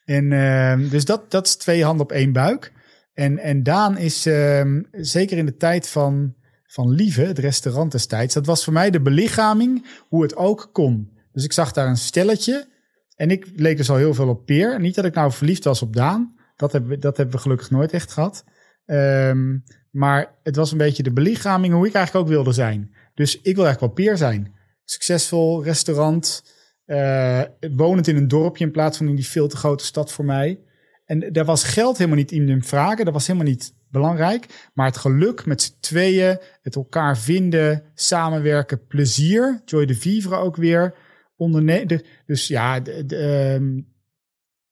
[SPEAKER 3] En ehm, dus dat, dat is twee handen op één buik. En, en Daan is ehm, zeker in de tijd van, van Lieve, het restaurant destijds, dat was voor mij de belichaming hoe het ook kon. Dus ik zag daar een stelletje en ik leek dus al heel veel op Peer. Niet dat ik nou verliefd was op Daan, dat hebben we, dat hebben we gelukkig nooit echt gehad. Ehm, maar het was een beetje de belichaming hoe ik eigenlijk ook wilde zijn. Dus ik wil eigenlijk wel Peer zijn. Succesvol restaurant, eh, wonend in een dorpje in plaats van in die veel te grote stad voor mij. En daar was geld helemaal niet in vragen. Dat was helemaal niet belangrijk. Maar het geluk met z'n tweeën, het elkaar vinden, samenwerken, plezier. Joy de Vivre ook weer. Onderne de, dus ja, de, de, ehm,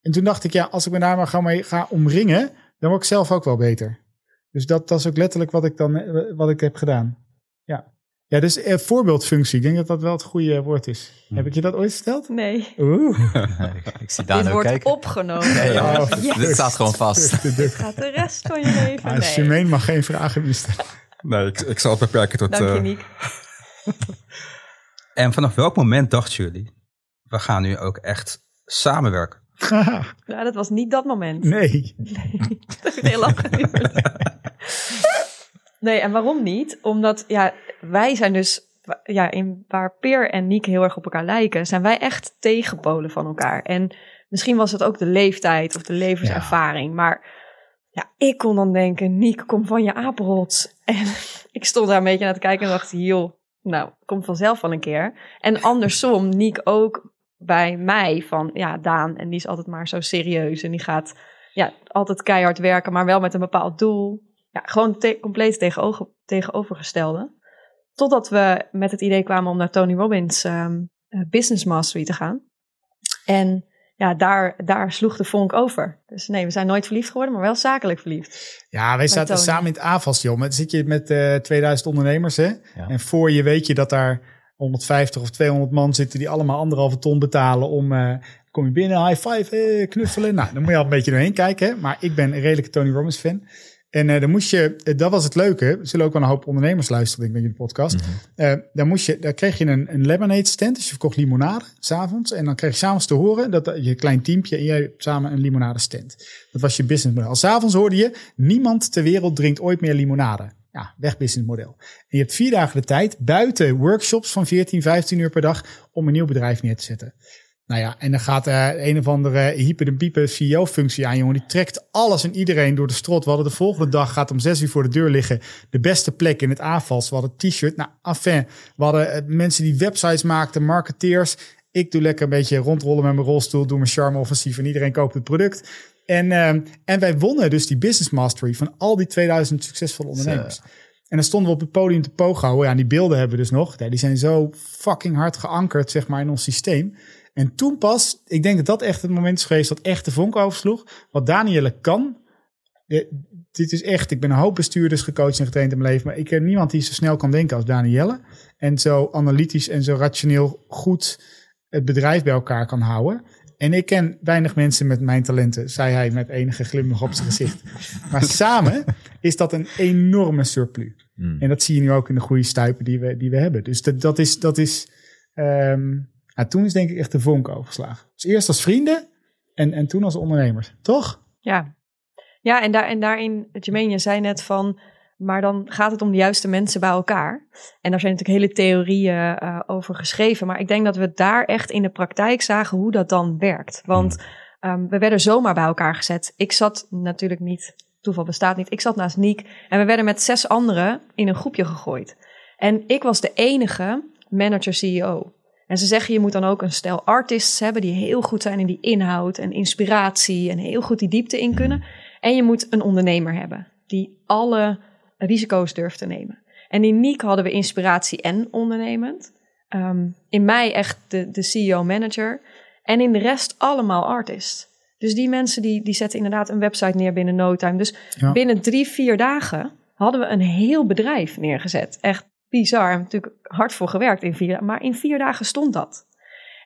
[SPEAKER 3] en toen dacht ik, ja, als ik me daar maar ga, mee ga omringen, dan word ik zelf ook wel beter. Dus dat, dat is ook letterlijk wat ik dan eh, wat ik heb gedaan. Ja. Ja, dus eh, voorbeeldfunctie. Ik denk dat dat wel het goede woord is. Heb ik je dat ooit verteld?
[SPEAKER 4] Nee,
[SPEAKER 3] Oeh. [laughs]
[SPEAKER 5] Ik zie
[SPEAKER 4] dit
[SPEAKER 5] Daan
[SPEAKER 4] wordt
[SPEAKER 5] kijken.
[SPEAKER 4] opgenomen.
[SPEAKER 5] Nee, joh,
[SPEAKER 3] Oh,
[SPEAKER 5] dit- dit staat gewoon vast.
[SPEAKER 4] Dit gaat de rest van je leven.
[SPEAKER 3] Ah,
[SPEAKER 4] Nee.
[SPEAKER 3] Jermaine mag geen vragen meer stellen.
[SPEAKER 2] Nee, ik, ik zal het beperken tot...
[SPEAKER 4] Dank je,
[SPEAKER 2] eh,
[SPEAKER 4] Niek. [laughs]
[SPEAKER 2] en vanaf welk moment dachten jullie, we gaan nu ook echt samenwerken? [laughs]
[SPEAKER 4] Nou, dat was niet dat moment.
[SPEAKER 3] nee. [laughs]
[SPEAKER 4] Dat heeft heel lang geduurd. Nee, en waarom niet? Omdat ja, wij zijn dus, ja, in, waar Peer en Niek heel erg op elkaar lijken, zijn wij echt tegenpolen van elkaar. En misschien was het ook de leeftijd of de levenservaring, maar ja, ik kon dan denken, Niek, kom van je apenrots. En [laughs] ik stond daar een beetje naar te kijken en dacht, joh, nou, komt vanzelf wel een keer. En andersom, [laughs] Niek ook bij mij van, ja, Daan, en die is altijd maar zo serieus en die gaat ja, altijd keihard werken, maar wel met een bepaald doel. Ja, gewoon compleet tegenover, tegenovergestelde. Totdat we met het idee kwamen om naar Tony Robbins ehm, eh, Business Mastery te gaan. En ja, daar, daar sloeg de vonk over. Dus nee, we zijn nooit verliefd geworden, maar wel zakelijk verliefd.
[SPEAKER 3] Ja, wij zaten
[SPEAKER 4] Tony.
[SPEAKER 3] samen in het AFAS, joh. Maar dan zit je met eh 2000 ondernemers, hè?
[SPEAKER 5] Ja.
[SPEAKER 3] En voor je weet je dat daar 150 of 200 man zitten die allemaal anderhalve ton betalen om... eh, kom je binnen, high five, eh, knuffelen. Nou, dan moet je al een beetje doorheen kijken. Hè? Maar ik ben een redelijke Tony Robbins fan. En eh, dan moest je, eh, dat was het leuke. Er zullen ook wel een hoop ondernemers luisteren, denk ik, in de podcast. Eh, dan, moest je, dan kreeg je een, een lemonade stand. Dus je verkocht limonade s'avonds. En dan kreeg je s'avonds te horen dat je klein teampje en jij samen een limonade stand. Dat was je businessmodel. S'avonds hoorde je, niemand ter wereld drinkt ooit meer limonade. Ja, weg businessmodel. En je hebt vier dagen de tijd buiten workshops van 14, 15 uur per dag om een nieuw bedrijf neer te zetten. Nou ja, en dan gaat eh, een of andere hyper de pieper CEO-functie aan, jongen. Die trekt alles en iedereen door de strot. We hadden de volgende dag, gaat om zes uur voor de deur liggen, de beste plek in het AFAS. We hadden t-shirt. Nou, enfin. We hadden eh, mensen die websites maakten, marketeers. Ik doe lekker een beetje rondrollen met mijn rolstoel, doe mijn charme offensief en iedereen koopt het product. En, ehm, en wij wonnen dus die business mastery van al die 2000 succesvolle ondernemers. En dan stonden we op het podium te pooghouden. Ja, die beelden hebben we dus nog. Ja, die zijn zo fucking hard geankerd, zeg maar, in ons systeem. En toen pas, ik denk dat dat echt het moment is geweest dat echt de vonk oversloeg. Wat Danielle kan. dit is echt, ik ben een hoop bestuurders gecoacht en getraind in mijn leven. Maar ik ken niemand die zo snel kan denken als Danielle. En zo analytisch en zo rationeel goed het bedrijf bij elkaar kan houden. En ik ken weinig mensen met mijn talenten, zei hij met enige glimlach op zijn gezicht. Maar [laughs] samen is dat een enorme surplus.
[SPEAKER 5] Hmm.
[SPEAKER 3] En dat zie je nu ook in de goede stuipen die we, die we hebben. Dus dat, dat is, dat is ehm, ja, toen is denk ik echt de vonk overgeslagen. Dus eerst als vrienden en, en toen als ondernemers. Toch?
[SPEAKER 4] Ja, ja en, daar, en daarin, Jermaine, je zei net van, maar dan gaat het om de juiste mensen bij elkaar. En daar zijn natuurlijk hele theorieën eh, over geschreven. Maar ik denk dat we daar echt in de praktijk zagen hoe dat dan werkt. Want ehm, we werden zomaar bij elkaar gezet. Ik zat natuurlijk niet, toeval bestaat niet, ik zat naast Niek. En we werden met zes anderen in een groepje gegooid. En ik was de enige manager-CEO. En ze zeggen, je moet dan ook een stel artists hebben die heel goed zijn in die inhoud en inspiratie en heel goed die diepte in kunnen. En je moet een ondernemer hebben die alle risico's durft te nemen. En in Niek hadden we inspiratie en ondernemend. Ehm, in mij echt de, de CEO-manager. En in de rest allemaal artists. Dus die mensen die, die zetten inderdaad een website neer binnen no time. Dus
[SPEAKER 3] Ja.
[SPEAKER 4] binnen drie, vier dagen hadden we een heel bedrijf neergezet. Echt bizar. Hebben natuurlijk hard voor gewerkt in vier dagen. Maar in vier dagen stond dat.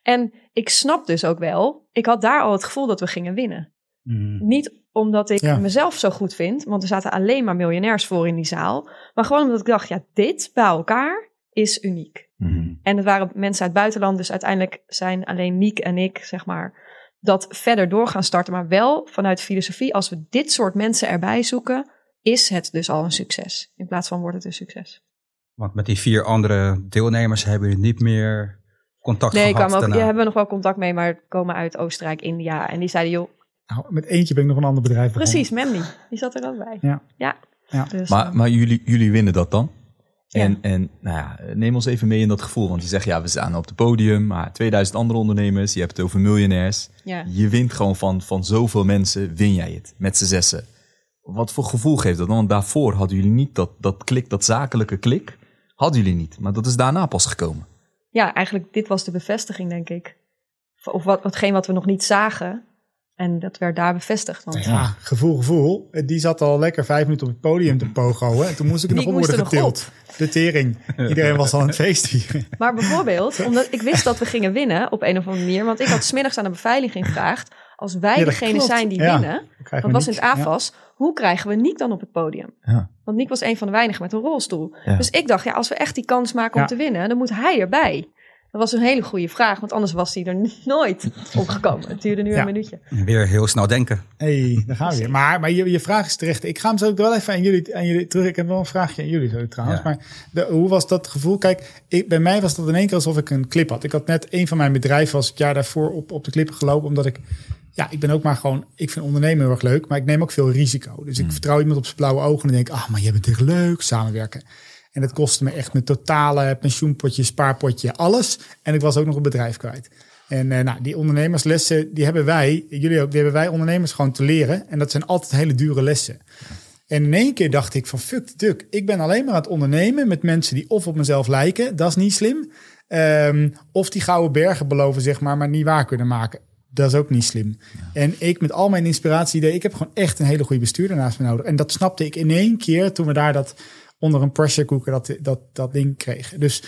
[SPEAKER 4] En ik snap dus ook wel, ik had daar al het gevoel dat we gingen winnen.
[SPEAKER 2] Mm.
[SPEAKER 4] Niet omdat ik
[SPEAKER 3] Ja.
[SPEAKER 4] mezelf zo goed vind, want er zaten alleen maar miljonairs voor in die zaal. Maar gewoon omdat ik dacht, ja, dit bij elkaar is uniek.
[SPEAKER 5] Mhm.
[SPEAKER 4] En het waren mensen uit het buitenland, dus uiteindelijk zijn alleen Niek en ik, zeg maar, dat verder door gaan starten. Maar wel vanuit filosofie, als we dit soort mensen erbij zoeken, is het dus al een succes. In plaats van wordt het een succes.
[SPEAKER 2] Want met die vier andere deelnemers hebben jullie niet meer contact
[SPEAKER 4] Nee, ik
[SPEAKER 2] gehad daarna.
[SPEAKER 4] ja, hebben we nog wel contact mee, maar komen uit Oostenrijk, India. En die zeiden, joh,
[SPEAKER 3] Nou, met eentje ben ik nog een ander bedrijf begonnen.
[SPEAKER 4] precies, Mandy, die zat er ook bij.
[SPEAKER 3] Ja.
[SPEAKER 4] Ja.
[SPEAKER 3] Ja.
[SPEAKER 4] Dus,
[SPEAKER 5] Maar,
[SPEAKER 4] eh,
[SPEAKER 5] maar jullie, jullie winnen dat dan?
[SPEAKER 4] Ja.
[SPEAKER 5] En, en nou ja, neem ons even mee in dat gevoel. Want je zegt, ja, we staan op het podium. Maar 2000 andere ondernemers. Je hebt het over miljonairs.
[SPEAKER 4] ja.
[SPEAKER 5] Je wint gewoon van, van zoveel mensen, win jij het. Met z'n zessen. Wat voor gevoel geeft dat? dan? Want daarvoor hadden jullie niet dat, dat klik, dat zakelijke klik. Hadden jullie niet. Maar dat is daarna pas gekomen.
[SPEAKER 4] ja, eigenlijk dit was de bevestiging, denk ik. Of wat, hetgeen wat we nog niet zagen. En dat werd daar bevestigd. Want
[SPEAKER 3] Ja, gevoel, gevoel. Eh, Die zat al lekker vijf minuten op het podium te pogo. Hè. Toen moest ik nog op worden getild. De tering. Iedereen was al aan het feest hier. [laughs]
[SPEAKER 4] Maar bijvoorbeeld, omdat ik wist dat we gingen winnen op een of andere manier. Want ik had smiddags aan de beveiliging gevraagd. Als wij
[SPEAKER 3] Ja,
[SPEAKER 4] degene
[SPEAKER 3] klopt.
[SPEAKER 4] zijn die
[SPEAKER 3] Ja.
[SPEAKER 4] winnen, dat was in
[SPEAKER 3] niet.
[SPEAKER 4] het AFAS. Hoe krijgen we Niek dan op het podium?
[SPEAKER 5] Ja.
[SPEAKER 4] Want Niek was een van de weinigen met een rolstoel.
[SPEAKER 5] Ja.
[SPEAKER 4] Dus ik dacht, ja, als we echt die kans maken om te winnen, dan moet hij erbij. Dat was een hele goede vraag, want anders was hij er [laughs] nooit opgekomen. Het duurde nu
[SPEAKER 3] Ja.
[SPEAKER 4] een minuutje.
[SPEAKER 2] Weer heel snel denken.
[SPEAKER 3] hey, daar gaan we weer. Maar, maar je, je vraag is terecht. Ik ga hem zo ook wel even aan jullie, aan jullie terug. Ik heb wel een vraagje aan jullie zo trouwens.
[SPEAKER 2] Ja.
[SPEAKER 3] Maar de, hoe was dat gevoel? Kijk, ik, bij mij was dat in één keer alsof ik een clip had. Ik had net een van mijn bedrijven was het jaar daarvoor op, op de clip gelopen. Omdat ik, ja, ik ben ook maar gewoon, ik vind ondernemen heel erg leuk. Maar ik neem ook veel risico. Dus ik vertrouw iemand op zijn blauwe ogen en denk, ah, maar jij bent echt leuk, samenwerken. En dat kostte me echt mijn totale pensioenpotje, spaarpotje, alles. En ik was ook nog een bedrijf kwijt. En eh, nou, die ondernemerslessen, die hebben wij, jullie ook, die hebben wij ondernemers gewoon te leren. En dat zijn altijd hele dure lessen. En in één keer dacht ik van fuck the duck. Ik ben alleen maar aan het ondernemen met mensen die of op mezelf lijken. Dat is niet slim. Ehm, of die gouden bergen beloven, zeg maar, maar niet waar kunnen maken. Dat is ook niet slim. En ik met al mijn inspiratie, ik heb gewoon echt een hele goede bestuurder naast me nodig. En dat snapte ik in één keer toen we daar dat onder een pressure cooker dat, dat, dat ding kregen. Dus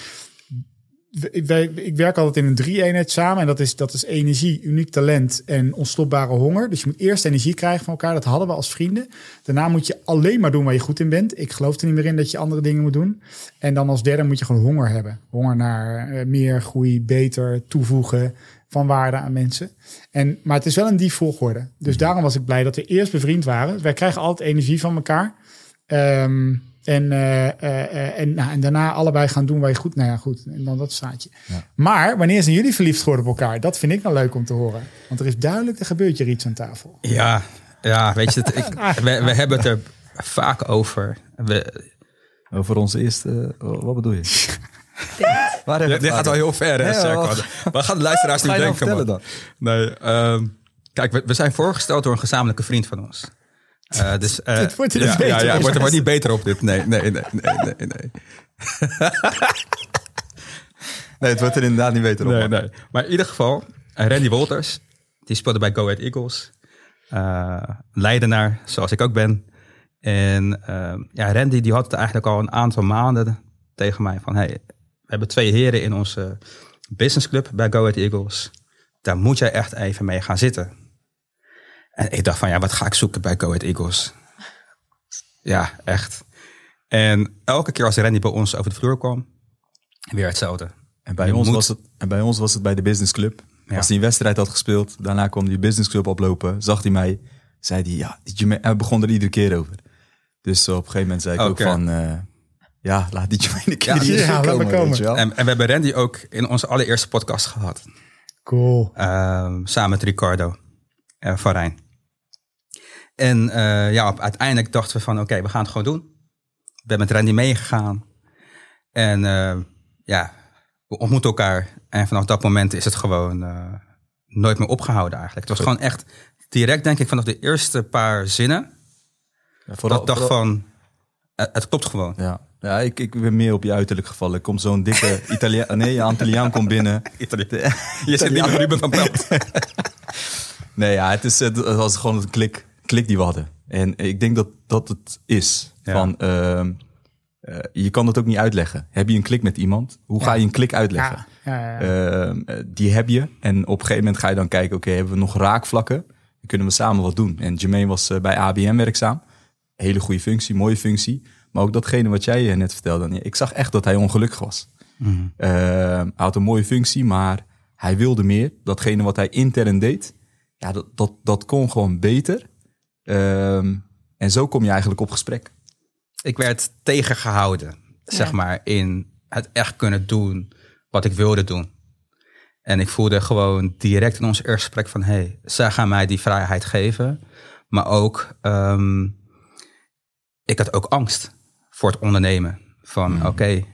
[SPEAKER 3] wij, ik werk altijd in een drie-eenheid samen. En dat is, dat is energie, uniek talent en onstopbare honger. Dus je moet eerst energie krijgen van elkaar. Dat hadden we als vrienden. Daarna moet je alleen maar doen waar je goed in bent. Ik geloof er niet meer in dat je andere dingen moet doen. En dan als derde moet je gewoon honger hebben. Honger naar eh, meer groei, beter, toevoegen van waarde aan mensen. En, maar het is wel een die volgorde. Dus daarom was ik blij dat we eerst bevriend waren. Wij krijgen altijd energie van elkaar. Ehm, en, eh, eh, eh, en, nou, en daarna allebei gaan doen waar je goed... Nou ja, goed. En dan dat staatje. Maar wanneer zijn jullie verliefd geworden op elkaar? Dat vind ik nou leuk om te horen. Want er is duidelijk, er gebeurt hier iets aan tafel.
[SPEAKER 2] Ja, ja weet je, het, ik, [laughs] we, we hebben het er vaak over. We,
[SPEAKER 5] Over onze eerste, wat bedoel je? [laughs] Waar heb
[SPEAKER 2] dit gaat al heel ver, hè,
[SPEAKER 5] wacht.
[SPEAKER 2] Wat gaan de luisteraars nu
[SPEAKER 5] Ga je nou
[SPEAKER 2] denken?
[SPEAKER 5] vertellen
[SPEAKER 2] man? Nee, ehm, kijk, we, we zijn voorgesteld door een gezamenlijke vriend van ons. Eh, dus, [laughs] eh,
[SPEAKER 3] Dit wordt er
[SPEAKER 2] ja,
[SPEAKER 3] beter
[SPEAKER 2] ja, wordt er wordt niet beter op dit. Nee, nee, nee, nee, nee, nee.
[SPEAKER 5] Nee, [laughs] het wordt er inderdaad niet beter op.
[SPEAKER 2] nee, nee. Maar in ieder geval, eh, Randy Wolters, die speelde bij Go Ahead Eagles. Eh, Leidenaar, zoals ik ook ben. En eh, ja, Randy die had het eigenlijk al een aantal maanden tegen mij van... Hey, hebben twee heren in onze businessclub bij Go Ahead Eagles. Daar moet jij echt even mee gaan zitten. En ik dacht van, ja, wat ga ik zoeken bij Go Ahead Eagles? Ja, echt. En elke keer als Randy bij ons over de vloer kwam, weer hetzelfde.
[SPEAKER 5] En bij,
[SPEAKER 2] Je
[SPEAKER 5] ons
[SPEAKER 2] moet-
[SPEAKER 5] was het, en bij ons was het bij de business club.
[SPEAKER 2] Ja.
[SPEAKER 5] Als hij een wedstrijd had gespeeld, daarna kwam die business club oplopen, zag hij mij, zei hij, ja, hij begon er iedere keer over. Dus op een gegeven moment zei ik ook van, eh, ja, laat die Jermaine een keer
[SPEAKER 2] Ja,
[SPEAKER 5] hier
[SPEAKER 3] ja, laat
[SPEAKER 5] komen,
[SPEAKER 3] maar komen.
[SPEAKER 5] weet je wel.
[SPEAKER 2] En, en we hebben Randy ook in onze allereerste podcast gehad.
[SPEAKER 3] Cool.
[SPEAKER 2] Ehm, samen met Ricardo eh, van Rijn. En eh, ja, op, uiteindelijk dachten we van oké, we gaan het gewoon doen. Ik ben met Randy meegegaan. En eh, ja, we ontmoeten elkaar. En vanaf dat moment is het gewoon eh, nooit meer opgehouden eigenlijk. Het was gewoon echt direct denk ik vanaf de eerste paar zinnen.
[SPEAKER 5] Ja,
[SPEAKER 2] dat ik dacht van, het, het klopt gewoon.
[SPEAKER 5] Ja, ja ik, ik ben meer op je uiterlijk gevallen. Er komt zo'n dikke [laughs] Italiaan, nee, Antilliaan komt binnen. [laughs]
[SPEAKER 2] Je zit niet met Ruben van Pelt. [laughs]
[SPEAKER 5] Nee, ja, het, is, het was gewoon een klik, klik die we hadden. En ik denk dat dat het is.
[SPEAKER 2] Ja.
[SPEAKER 5] Van, ehm, eh, je kan dat ook niet uitleggen. Heb je een klik met iemand? Hoe ga je een klik uitleggen?
[SPEAKER 3] Ja, ja, ja.
[SPEAKER 5] Ehm, eh, die heb je. En op een gegeven moment ga je dan kijken, oké, hebben we nog raakvlakken? Dan kunnen we samen wat doen. En Jermaine was eh, bij ABM werkzaam. Hele goede functie, mooie functie. Maar ook datgene wat jij eh, net vertelde. Ik zag echt dat hij ongelukkig was. Ehm, hij had een mooie functie, maar hij wilde meer. Datgene wat hij intern deed, ja, dat, dat, dat kon gewoon beter. Ehm, en zo kom je eigenlijk op gesprek.
[SPEAKER 2] Ik werd tegengehouden, zeg
[SPEAKER 4] Ja.
[SPEAKER 2] maar, in het echt kunnen doen wat ik wilde doen. En ik voelde gewoon direct in ons eerste gesprek van... hé, hey, zij gaan mij die vrijheid geven. Maar ook, ehm, ik had ook angst voor het ondernemen. Van, oké,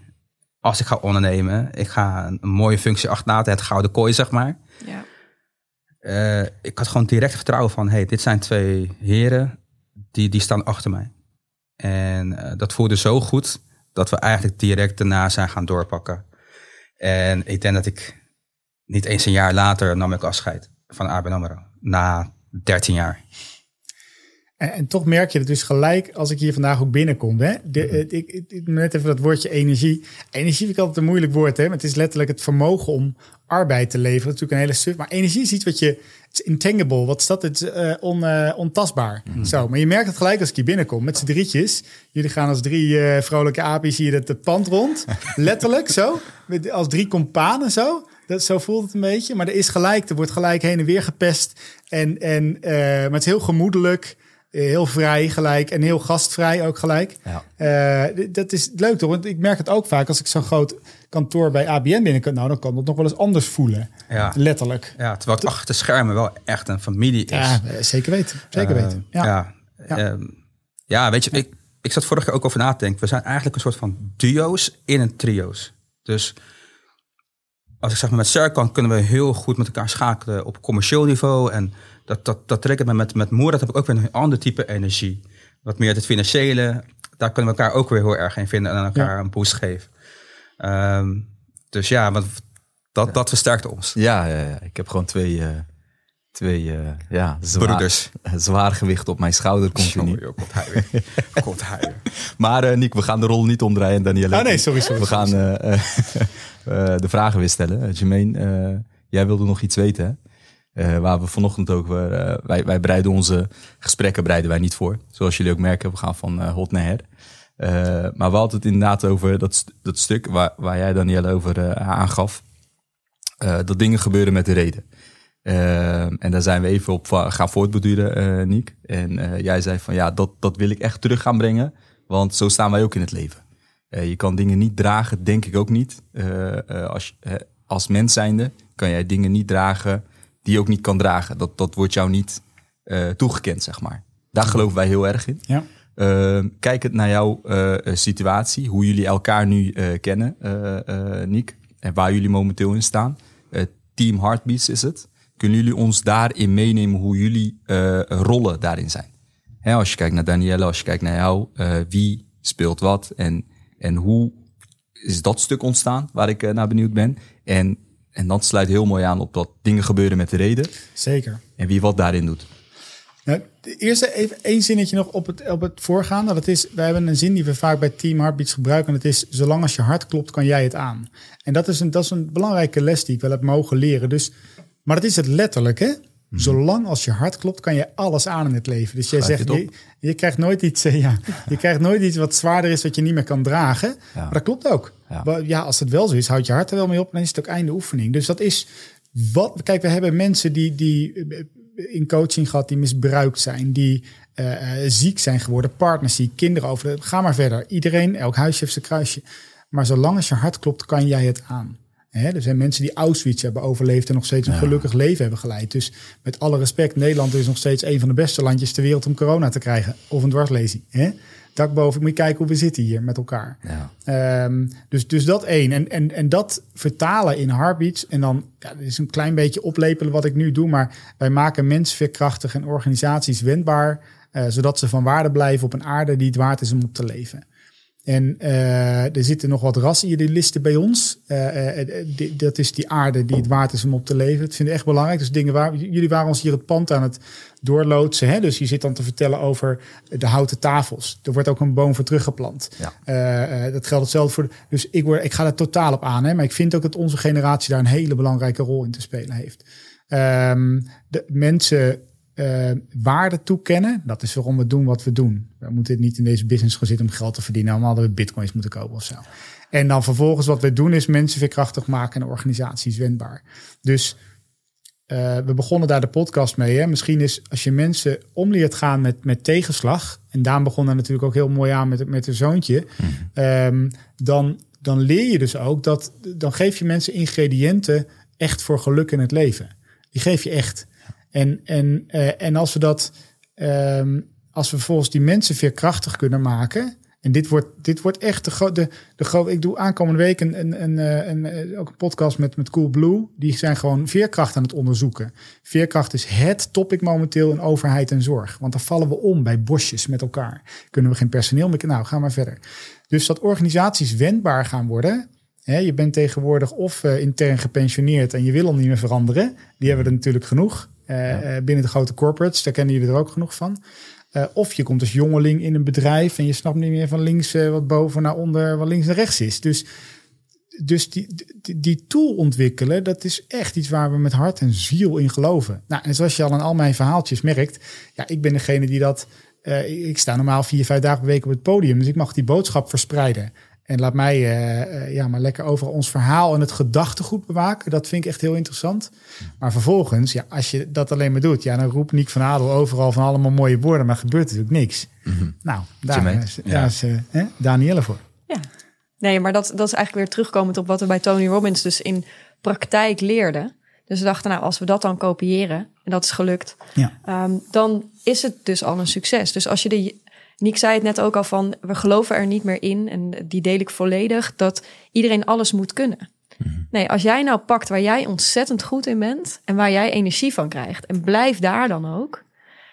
[SPEAKER 2] als ik ga ondernemen... ik ga een, een mooie functie achterlaten, het gouden kooi, zeg maar...
[SPEAKER 4] Ja.
[SPEAKER 2] Eh, ik had gewoon direct vertrouwen van, hey, dit zijn twee heren die, die staan achter mij. En eh, dat voelde zo goed dat we eigenlijk direct daarna zijn gaan doorpakken. En ik denk dat ik niet eens een jaar later nam ik afscheid van ABN AMRO. Na 13 jaar.
[SPEAKER 3] En, en toch merk je het dus gelijk als ik hier vandaag ook binnenkom. Hè? De,
[SPEAKER 2] Mhm.
[SPEAKER 3] ik, net even dat woordje energie. Energie vind ik altijd een moeilijk woord. Hè? Maar het is letterlijk het vermogen om arbeid te leveren. Dat natuurlijk een hele stuk. Maar energie is iets wat je... Het is intangible. Wat is dat? Het is eh, on, eh, ontastbaar.
[SPEAKER 2] Mhm.
[SPEAKER 3] Zo, maar je merkt het gelijk als ik hier binnenkom. Met z'n drietjes. Jullie gaan als drie eh, vrolijke apies hier het, het pand rond. [laughs] letterlijk zo. Met- Als drie companen zo. Dat, zo voelt het een beetje. Maar er is gelijk, er wordt gelijk heen en weer gepest. En, en, maar het is heel gemoedelijk. Heel vrij gelijk en heel gastvrij ook gelijk.
[SPEAKER 5] Ja.
[SPEAKER 3] Eh, dat is leuk toch? Want ik merk het ook vaak als ik zo'n groot kantoor bij ABN binnenkom. Nou, dan kan dat nog wel eens anders voelen.
[SPEAKER 2] Ja.
[SPEAKER 3] Letterlijk.
[SPEAKER 2] Ja, terwijl het achter de schermen wel echt een familie is.
[SPEAKER 3] Ja, eh, zeker weten. Zeker
[SPEAKER 2] Eh,
[SPEAKER 3] weten. Ja.
[SPEAKER 2] Ja,
[SPEAKER 3] Ja.
[SPEAKER 2] ja. ja weet je, ik, ik zat vorige keer ook over na te denken. We zijn eigenlijk een soort van duo's in een trio's. Dus als ik zeg maar met Serkan kunnen we heel goed met elkaar schakelen op commercieel niveau. En dat, dat, dat triggert me met, met Moerad heb ik ook weer een ander type energie. Wat meer het financiële, daar kunnen we elkaar ook weer heel erg in vinden en aan elkaar
[SPEAKER 3] Ja.
[SPEAKER 2] een boost geven. Ehm, dus ja, want dat, dat versterkt ons.
[SPEAKER 5] Ja, ja, ja. ik heb gewoon twee, eh, twee eh, ja, zwaar,
[SPEAKER 2] Broeders. [laughs]
[SPEAKER 5] zwaar gewicht op mijn schouder continu.
[SPEAKER 2] Komt hij weer. komt hij weer. [laughs]
[SPEAKER 5] Maar eh Nick, we gaan de rol niet omdraaien, Danielle.
[SPEAKER 3] Oh nee, sorry, sorry.
[SPEAKER 5] We gaan eh, eh, [laughs] eh, de vragen weer stellen. Uh, Jermaine, eh, jij wilde nog iets weten, hè? Eh, waar we vanochtend ook, eh, wij, wij bereiden onze gesprekken bereiden wij niet voor. Zoals jullie ook merken, we gaan van eh, hot naar her. Maar we hadden het inderdaad over dat, dat stuk waar, waar jij Danielle over aangaf. Dat dingen gebeuren met de reden. En daar zijn we even op gaan voortborduren, eh Niek. En jij zei van ja, dat, dat wil ik echt terug gaan brengen. Want zo staan wij ook in het leven. Je kan dingen niet dragen, denk ik ook niet. Als, als mens zijnde kan jij dingen niet dragen die je ook niet kan dragen. Dat, dat wordt jou niet eh, toegekend, zeg maar. Daar geloven wij heel erg in.
[SPEAKER 3] Ja.
[SPEAKER 5] Uh, kijkend naar jouw uh, situatie, hoe jullie elkaar nu kennen, Niek, en waar jullie momenteel in staan. Team Heartbeats is het. Kunnen jullie ons daarin meenemen hoe jullie rollen daarin zijn? Hè, als je kijkt naar Danielle, als je kijkt naar jou, wie speelt wat en, en hoe is dat stuk ontstaan waar ik naar benieuwd ben? En, en dat sluit heel mooi aan op dat dingen gebeuren met de reden.
[SPEAKER 3] Zeker.
[SPEAKER 5] En wie wat daarin doet.
[SPEAKER 3] Nou, eerst even één zinnetje nog op het, op het voorgaande. Dat is, wij hebben een zin die we vaak bij Team Heartbeats gebruiken. En dat is, zolang als je hart klopt, kan jij het aan. En dat is een, dat is een belangrijke les die ik wel heb mogen leren. Dus, maar dat is het letterlijk, hè?
[SPEAKER 5] Mhm.
[SPEAKER 3] Zolang als je hart klopt, kan je alles aan in het leven. Dus jij
[SPEAKER 5] Schrijf
[SPEAKER 3] zegt,
[SPEAKER 5] je
[SPEAKER 3] je, krijgt nooit iets, eh, ja, je krijgt nooit iets wat zwaarder is, wat je niet meer kan dragen. Maar dat klopt ook.
[SPEAKER 5] Ja.
[SPEAKER 3] Maar Ja, als het wel zo is, houdt je hart er wel mee op. Dan is het ook einde oefening. Dus dat is wat. Kijk, we hebben mensen die, die in coaching gehad, die misbruikt zijn, die uh, uh, ziek zijn geworden, partners kinderen over. Ga maar verder. Iedereen, elk huisje heeft zijn kruisje. Maar zolang als je hart klopt, kan jij het aan. Hè? Er zijn mensen die Auschwitz hebben overleefd en nog steeds een ja. gelukkig leven hebben geleid. Dus met alle respect, Nederland is nog steeds een van de beste landjes ter wereld om corona te krijgen. Of een dwarslezing. Hè? Dak boven, moet je kijken hoe we zitten hier met elkaar.
[SPEAKER 5] Ja.
[SPEAKER 3] Um, dus, dus dat één. En, en, en dat vertalen in heartbeats. En dan, ja, dat is een klein beetje oplepelen wat ik nu doe. Maar wij maken mensen veerkrachtig en organisaties wendbaar. Uh, zodat ze van waarde blijven op een aarde die het waard is om op te leven. En uh, er zitten nog wat rassidealisten bij ons. Uh, uh, die, dat is die aarde die het waard is om op te leven. Dat vind ik echt belangrijk. Dus dingen waar jullie waren ons hier het pand aan het doorloodsen. Hè? Dus je zit dan te vertellen over de houten tafels. Er wordt ook een boom voor teruggeplant. Ja. dat geldt hetzelfde voor. Dus ik, word, ik ga er totaal op aan. Hè? Maar ik vind ook dat onze generatie daar een hele belangrijke rol in te spelen heeft. Um, de mensen uh, waarde toekennen. Dat is waarom we doen wat we doen. We moeten niet in deze business gaan zitten om geld te verdienen. Dan hadden we bitcoins moeten kopen of zo. En dan vervolgens wat we doen is mensen veerkrachtig maken en organisaties wendbaar. Dus uh, we begonnen daar de podcast mee. Hè? Misschien is als je mensen om leert gaan met, met tegenslag. En Daan begon daar natuurlijk ook heel mooi aan met, met een zoontje. Mm. Um, dan, dan leer je dus ook dat. Dan geef je mensen ingrediënten echt voor geluk in het leven. Die geef je echt. En, en, uh, en als we dat, um, als we volgens die mensen veerkrachtig kunnen maken. En dit wordt, dit wordt echt de grote. De, ik doe aankomende week een, een, een, eh, een, een, ook een podcast met, met Cool Blue. Die zijn gewoon veerkracht aan het onderzoeken. Veerkracht is het topic momenteel in overheid en zorg. Want dan vallen we om bij bosjes met elkaar. Kunnen we geen personeel meer. Nou, ga maar verder. Dus dat organisaties wendbaar gaan worden. Je bent tegenwoordig of intern gepensioneerd en je wil al niet meer veranderen. Die hebben er natuurlijk genoeg. Uh, binnen de grote corporates, daar kennen jullie er ook genoeg van. Uh, of je komt als jongeling in een bedrijf en je snapt niet meer van links uh, wat boven naar onder, wat links en rechts is. Dus, dus die, die, die, tool ontwikkelen, dat is echt iets waar we met hart en ziel in geloven. Nou, en zoals je al in al mijn verhaaltjes merkt, ja, ik ben degene die dat. Uh, ik sta normaal vier, vijf dagen per week op het podium, dus ik mag die boodschap verspreiden. En laat mij uh, ja, maar lekker over ons verhaal en het gedachtegoed bewaken. Dat vind ik echt heel interessant. Maar vervolgens, ja, als je dat alleen maar doet, ja, dan roept Niek van Adel overal van allemaal mooie woorden, maar gebeurt natuurlijk niks. Mm -hmm. Nou, daar, is, daar ja. is uh, Danielle voor.
[SPEAKER 4] Ja, nee, maar dat, dat is eigenlijk weer terugkomend op wat we bij Tony Robbins dus in praktijk leerden. Dus we dachten, nou, als we dat dan kopiëren, en dat is gelukt, ja. um, dan is het dus al een succes. Dus als je de Niek zei het net ook al van, we geloven er niet meer in, en die deel ik volledig, dat iedereen alles moet kunnen. Mhm. Nee, als jij nou pakt waar jij ontzettend goed in bent en waar jij energie van krijgt, en blijf daar dan ook,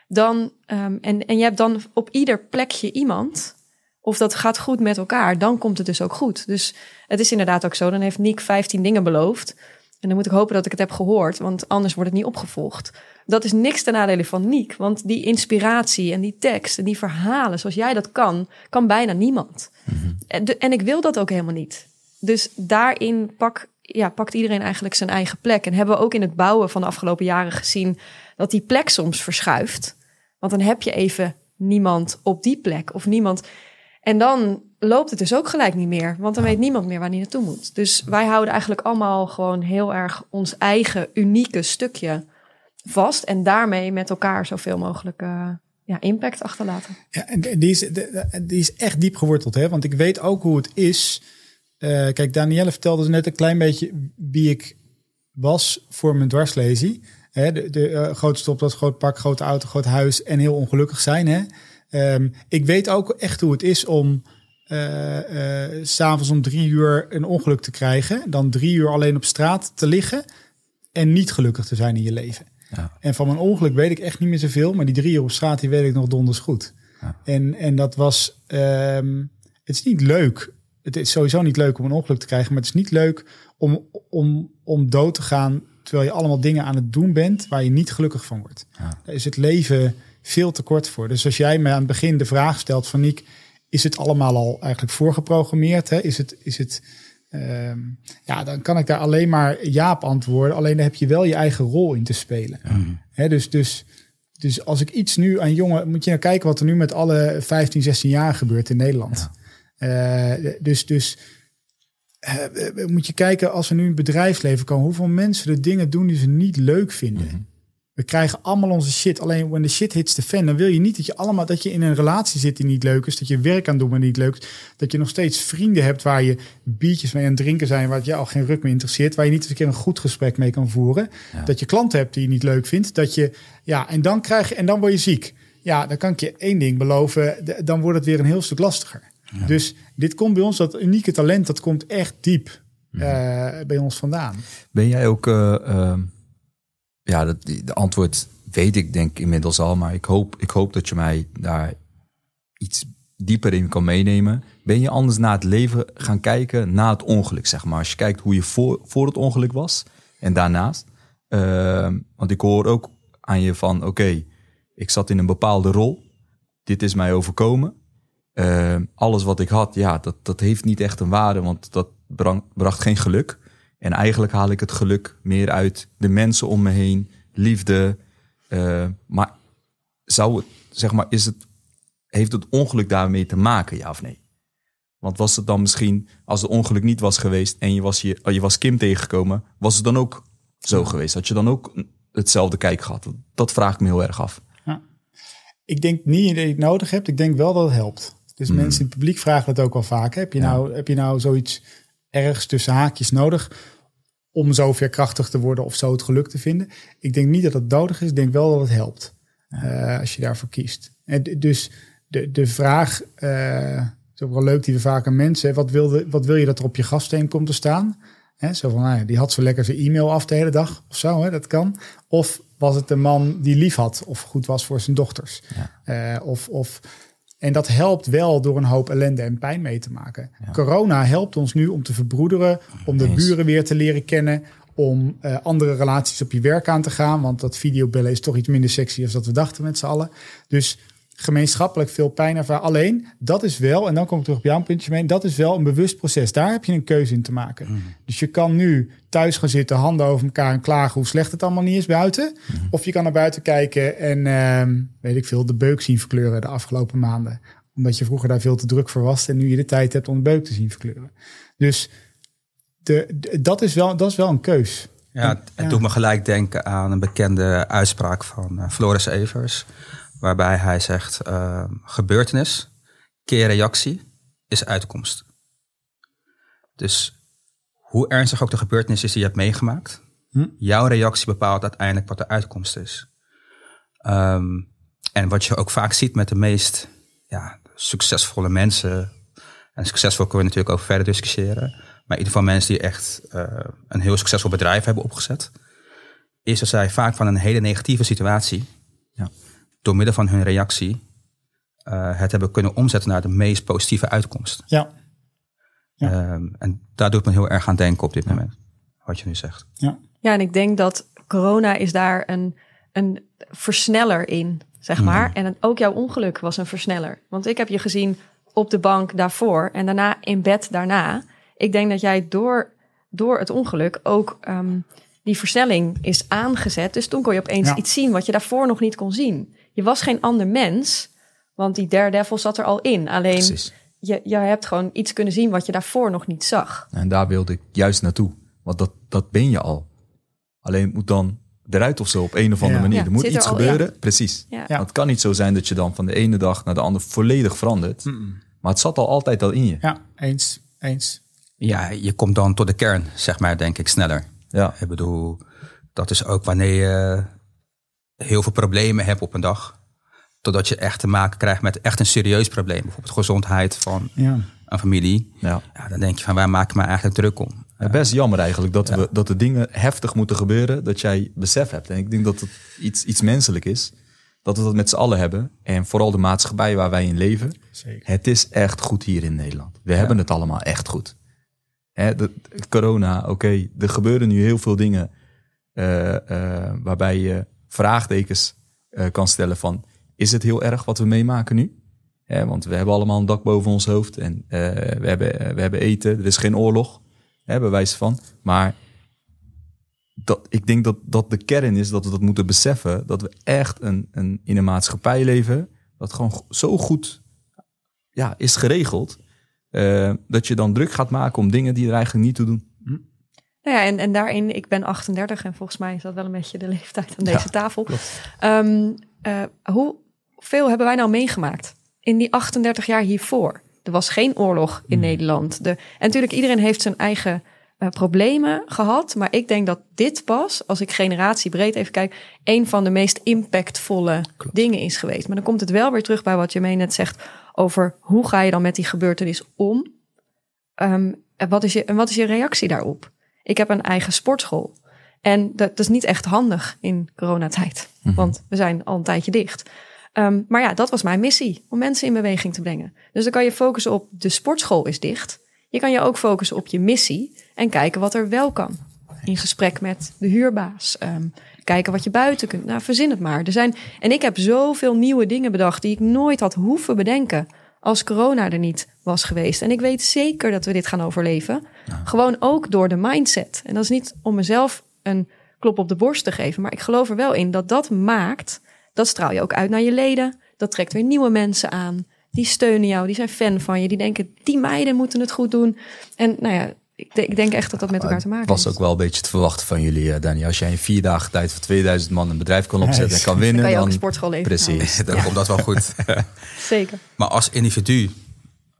[SPEAKER 4] dan, um, en, en je hebt dan op ieder plekje iemand, of dat gaat goed met elkaar, dan komt het dus ook goed. Dus het is inderdaad ook zo, dan heeft Niek 15 dingen beloofd. En dan moet ik hopen dat ik het heb gehoord, want anders wordt het niet opgevolgd. Dat is niks ten nadele van Niek, want die inspiratie en die tekst en die verhalen, zoals jij dat kan, kan bijna niemand. Mm-hmm. en, de, en ik wil dat ook helemaal niet. Dus daarin pak, ja, pakt iedereen eigenlijk zijn eigen plek. En hebben we ook in het bouwen van de afgelopen jaren gezien dat die plek soms verschuift. Want dan heb je even niemand op die plek of niemand. En dan loopt het dus ook gelijk niet meer. Want dan weet niemand meer waar hij naartoe moet. Dus wij houden eigenlijk allemaal gewoon heel erg ons eigen unieke stukje vast. En daarmee met elkaar zoveel mogelijk uh, ja, impact achterlaten.
[SPEAKER 3] Ja, en die is, die is echt diep geworteld. Hè? Want ik weet ook hoe het is. Uh, kijk, Danielle vertelde net een klein beetje wie ik was voor mijn dwarslesie. De, de uh, grote groot pak, grote auto, groot huis en heel ongelukkig zijn. Hè? Um, ik weet ook echt hoe het is om uh, uh, s'avonds om drie uur een ongeluk te krijgen. Dan drie uur alleen op straat te liggen en niet gelukkig te zijn in je leven. Ja. En van mijn ongeluk weet ik echt niet meer zoveel. Maar die drie uur op straat, die weet ik nog donders goed. Ja. En, en dat was... Um, het is niet leuk. Het is sowieso niet leuk om een ongeluk te krijgen. Maar het is niet leuk om, om, om dood te gaan... terwijl je allemaal dingen aan het doen bent... waar je niet gelukkig van wordt. Ja. Daar is het leven veel te kort voor. Dus als jij me aan het begin de vraag stelt van... Niek, is het allemaal al eigenlijk voorgeprogrammeerd? Hè? Is het... Is het Um, ja, dan kan ik daar alleen maar ja op antwoorden. Alleen dan heb je wel je eigen rol in te spelen. Ja. dus, dus, dus als ik iets nu aan jongen... Moet je nou kijken wat er nu met alle 15, 16 jaar gebeurt in Nederland. Ja. Uh, dus dus uh, moet je kijken als we nu in het bedrijfsleven komen... hoeveel mensen de dingen doen die ze niet leuk vinden. Mm -hmm. We krijgen allemaal onze shit. Alleen when the shit hits the fan, dan wil je niet dat je allemaal dat je in een relatie zit die niet leuk is, dat je werk aan doen maar niet leuk is, dat je nog steeds vrienden hebt waar je biertjes mee aan het drinken zijn, waar het je al geen ruk meer interesseert, waar je niet eens een keer een goed gesprek mee kan voeren, ja. dat je klanten hebt die je niet leuk vindt, dat je ja en dan krijg je en dan word je ziek. Ja, dan kan ik je één ding beloven, dan wordt het weer een heel stuk lastiger. Ja. Dus dit komt bij ons, dat unieke talent, dat komt echt diep uh, bij ons vandaan.
[SPEAKER 1] Ben jij ook uh, uh ja, dat, de antwoord weet ik denk inmiddels al, maar ik hoop, ik hoop dat je mij daar iets dieper in kan meenemen.
[SPEAKER 5] ben je anders naar het leven gaan kijken na het ongeluk, zeg maar. Als je kijkt hoe je voor, voor het ongeluk was en daarnaast. Ehm, want ik hoor ook aan je van, oké, ik zat in een bepaalde rol. Dit is mij overkomen. Ehm, alles wat ik had, ja, dat, dat heeft niet echt een waarde, want dat bracht geen geluk. En eigenlijk haal ik het geluk meer uit de mensen om me heen, liefde. Eh, maar zou het, zeg maar, is het, heeft het ongeluk daarmee te maken, ja of nee? Want was het dan misschien, als het ongeluk niet was geweest en je was, je, je was Kim tegengekomen, was het dan ook zo geweest? Had je dan ook hetzelfde kijk gehad? Dat vraag ik me heel erg af.
[SPEAKER 3] Ik denk niet dat je het nodig hebt. Ik denk wel dat het helpt. Dus
[SPEAKER 5] Hmm.
[SPEAKER 3] mensen in het publiek vragen dat ook wel vaak. Heb je,
[SPEAKER 5] Ja.
[SPEAKER 3] nou, heb je nou zoiets ergens tussen haakjes nodig om zo veerkrachtig te worden of zo het geluk te vinden? Ik denk niet dat het nodig is. Ik denk wel dat het helpt eh, als je daarvoor kiest. En d- dus de, de vraag, eh, is ook wel leuk die we vaak aan mensen, wat wil, de, wat wil je dat er op je grafsteen komt te staan? Hè, zo van, nou ja, die had zo lekker zijn e-mail af de hele dag of zo, hè, dat kan. Of was het een man die lief had of goed was voor zijn dochters? Eh, of, of, en dat helpt wel door een hoop ellende en pijn mee te maken. Corona helpt ons nu om te verbroederen, om de buren weer te leren kennen, om eh, andere relaties op je werk aan te gaan. Want dat videobellen is toch iets minder sexy als dat we dachten met z'n allen. Dus gemeenschappelijk veel pijn ervaren. Alleen, dat is wel, en dan kom ik terug op jouw puntje mee, dat is wel een bewust proces. Daar heb je een keuze in te maken. Dus je kan nu thuis gaan zitten, handen over elkaar en klagen hoe slecht het allemaal niet is buiten. Of je kan naar buiten kijken en, ehm, weet ik veel, de beuk zien verkleuren de afgelopen maanden. Omdat je vroeger daar veel te druk voor was en nu je de tijd hebt om de beuk te zien verkleuren. Dus de, de- dat, is wel, dat is wel een keus.
[SPEAKER 2] Ja, het, het
[SPEAKER 3] Ja.
[SPEAKER 2] doet me gelijk denken aan een bekende uitspraak van eh, Floris Evers. Waarbij hij zegt, eh, gebeurtenis keer reactie is uitkomst. Dus hoe ernstig ook de gebeurtenis is die je hebt meegemaakt.
[SPEAKER 3] Hm.
[SPEAKER 2] Jouw reactie bepaalt uiteindelijk wat de uitkomst is. Ehm, en wat je ook vaak ziet met de meest ja, succesvolle mensen. En succesvol kunnen we natuurlijk over verder discussiëren. Maar in ieder geval mensen die echt eh, een heel succesvol bedrijf hebben opgezet. Is dat zij vaak van een hele negatieve situatie. Door middel van hun reactie. eh, het hebben kunnen omzetten naar de meest positieve uitkomst.
[SPEAKER 3] Ja, Ja.
[SPEAKER 2] Ehm, en daar doet me heel erg aan denken op dit moment. Wat je nu zegt.
[SPEAKER 3] ja.
[SPEAKER 4] Ja, en ik denk dat corona is daar een, een versneller in, zeg maar. En ook jouw ongeluk was een versneller. Want ik heb je gezien op de bank daarvoor en daarna in bed daarna. Ik denk dat jij door, door het ongeluk ook ehm, die versnelling is aangezet. Dus toen kon je opeens
[SPEAKER 3] Ja.
[SPEAKER 4] iets zien wat je daarvoor nog niet kon zien. Je was geen ander mens, want die daredevil zat er al in. Alleen
[SPEAKER 5] Precies.
[SPEAKER 4] je, je hebt gewoon iets kunnen zien wat je daarvoor nog niet zag.
[SPEAKER 5] En daar wilde ik juist naartoe. Want dat, dat ben je al. Alleen het moet dan eruit of zo op een of andere
[SPEAKER 3] Ja.
[SPEAKER 5] manier.
[SPEAKER 4] Ja,
[SPEAKER 5] er moet
[SPEAKER 4] er
[SPEAKER 5] iets
[SPEAKER 4] al,
[SPEAKER 5] gebeuren. Precies.
[SPEAKER 4] Ja.
[SPEAKER 3] Ja.
[SPEAKER 5] Want het kan niet zo zijn dat je dan van de ene dag naar de andere volledig verandert. Maar het zat al altijd al in je.
[SPEAKER 3] ja eens, eens.
[SPEAKER 2] Ja, je komt dan tot de kern, zeg maar, denk ik, sneller.
[SPEAKER 5] Ja.
[SPEAKER 2] Ik bedoel, dat is ook wanneer je heel veel problemen hebt op een dag. Totdat je echt te maken krijgt met echt een serieus probleem. Bijvoorbeeld gezondheid van
[SPEAKER 3] Ja.
[SPEAKER 2] een familie.
[SPEAKER 5] Ja.
[SPEAKER 2] Ja, dan denk je van, waar maak ik me eigenlijk druk om?
[SPEAKER 5] Best jammer eigenlijk dat, we, dat de dingen heftig moeten gebeuren. Dat jij besef hebt. En ik denk dat het iets, iets menselijk is. Dat we dat met z'n allen hebben. En vooral de maatschappij waar wij in leven.
[SPEAKER 3] Zeker.
[SPEAKER 5] Het is echt goed hier in Nederland. We hebben het allemaal echt goed. Hè, de, de- corona, oké, er gebeuren nu heel veel dingen eh, eh, waarbij je vraagtekens eh, kan stellen van, is het heel erg wat we meemaken nu? Want we hebben allemaal een dak boven ons hoofd en eh, we, hebben, eh, we hebben eten, er is geen oorlog, hè, bij wijze van. Maar dat, ik denk dat dat de kern is dat we dat moeten beseffen, dat we echt een, een, in een maatschappij leven dat gewoon zo goed ja, is geregeld, dat je dan druk gaat maken om dingen die er eigenlijk niet toe doen.
[SPEAKER 4] Nou ja, en, en daarin, ik ben 38 en volgens mij is dat wel een beetje de leeftijd aan deze
[SPEAKER 5] Ja,
[SPEAKER 4] tafel. Ehm, eh, hoeveel hebben wij nou meegemaakt in die 38 jaar hiervoor? Er was geen oorlog in Nederland. De, en natuurlijk, iedereen heeft zijn eigen eh, problemen gehad. Maar ik denk dat dit pas, als ik generatiebreed even kijk, een van de meest impactvolle dingen is geweest. Maar dan komt het wel weer terug bij wat je net zegt over hoe ga je dan met die gebeurtenis om? Ehm, en, wat is je, en wat is je reactie daarop? Ik heb een eigen sportschool. En dat, is niet echt handig in coronatijd. Want we zijn al een tijdje dicht. Ehm, maar ja, dat was mijn missie, om mensen in beweging te brengen. Dus dan kan je focussen op de sportschool is dicht. Je kan je ook focussen op je missie en kijken wat er wel kan. In gesprek met de huurbaas. Ehm, kijken wat je buiten kunt. Nou, verzin het maar. Er zijn, en ik heb zoveel nieuwe dingen bedacht die ik nooit had hoeven bedenken als corona er niet was geweest. En ik weet zeker dat we dit gaan overleven. Gewoon ook door de mindset. En dat is niet om mezelf een klop op de borst te geven, maar ik geloof er wel in dat dat maakt, dat straal je ook uit naar je leden. Dat trekt weer nieuwe mensen aan. Die steunen jou, die zijn fan van je, die denken, die meiden moeten het goed doen. En nou ja, ik, ik denk echt dat dat met elkaar te maken
[SPEAKER 6] was
[SPEAKER 4] heeft.
[SPEAKER 6] ook wel een beetje te verwachten van jullie, uh, Danny. Als jij in vier dagen tijd voor 2000 man een bedrijf kan opzetten en kan winnen,
[SPEAKER 4] Dan kan je ook
[SPEAKER 6] dan
[SPEAKER 4] een sportschool
[SPEAKER 6] precies. [laughs]
[SPEAKER 2] Dan komt dat wel goed. [laughs]
[SPEAKER 4] Zeker.
[SPEAKER 2] Maar als individu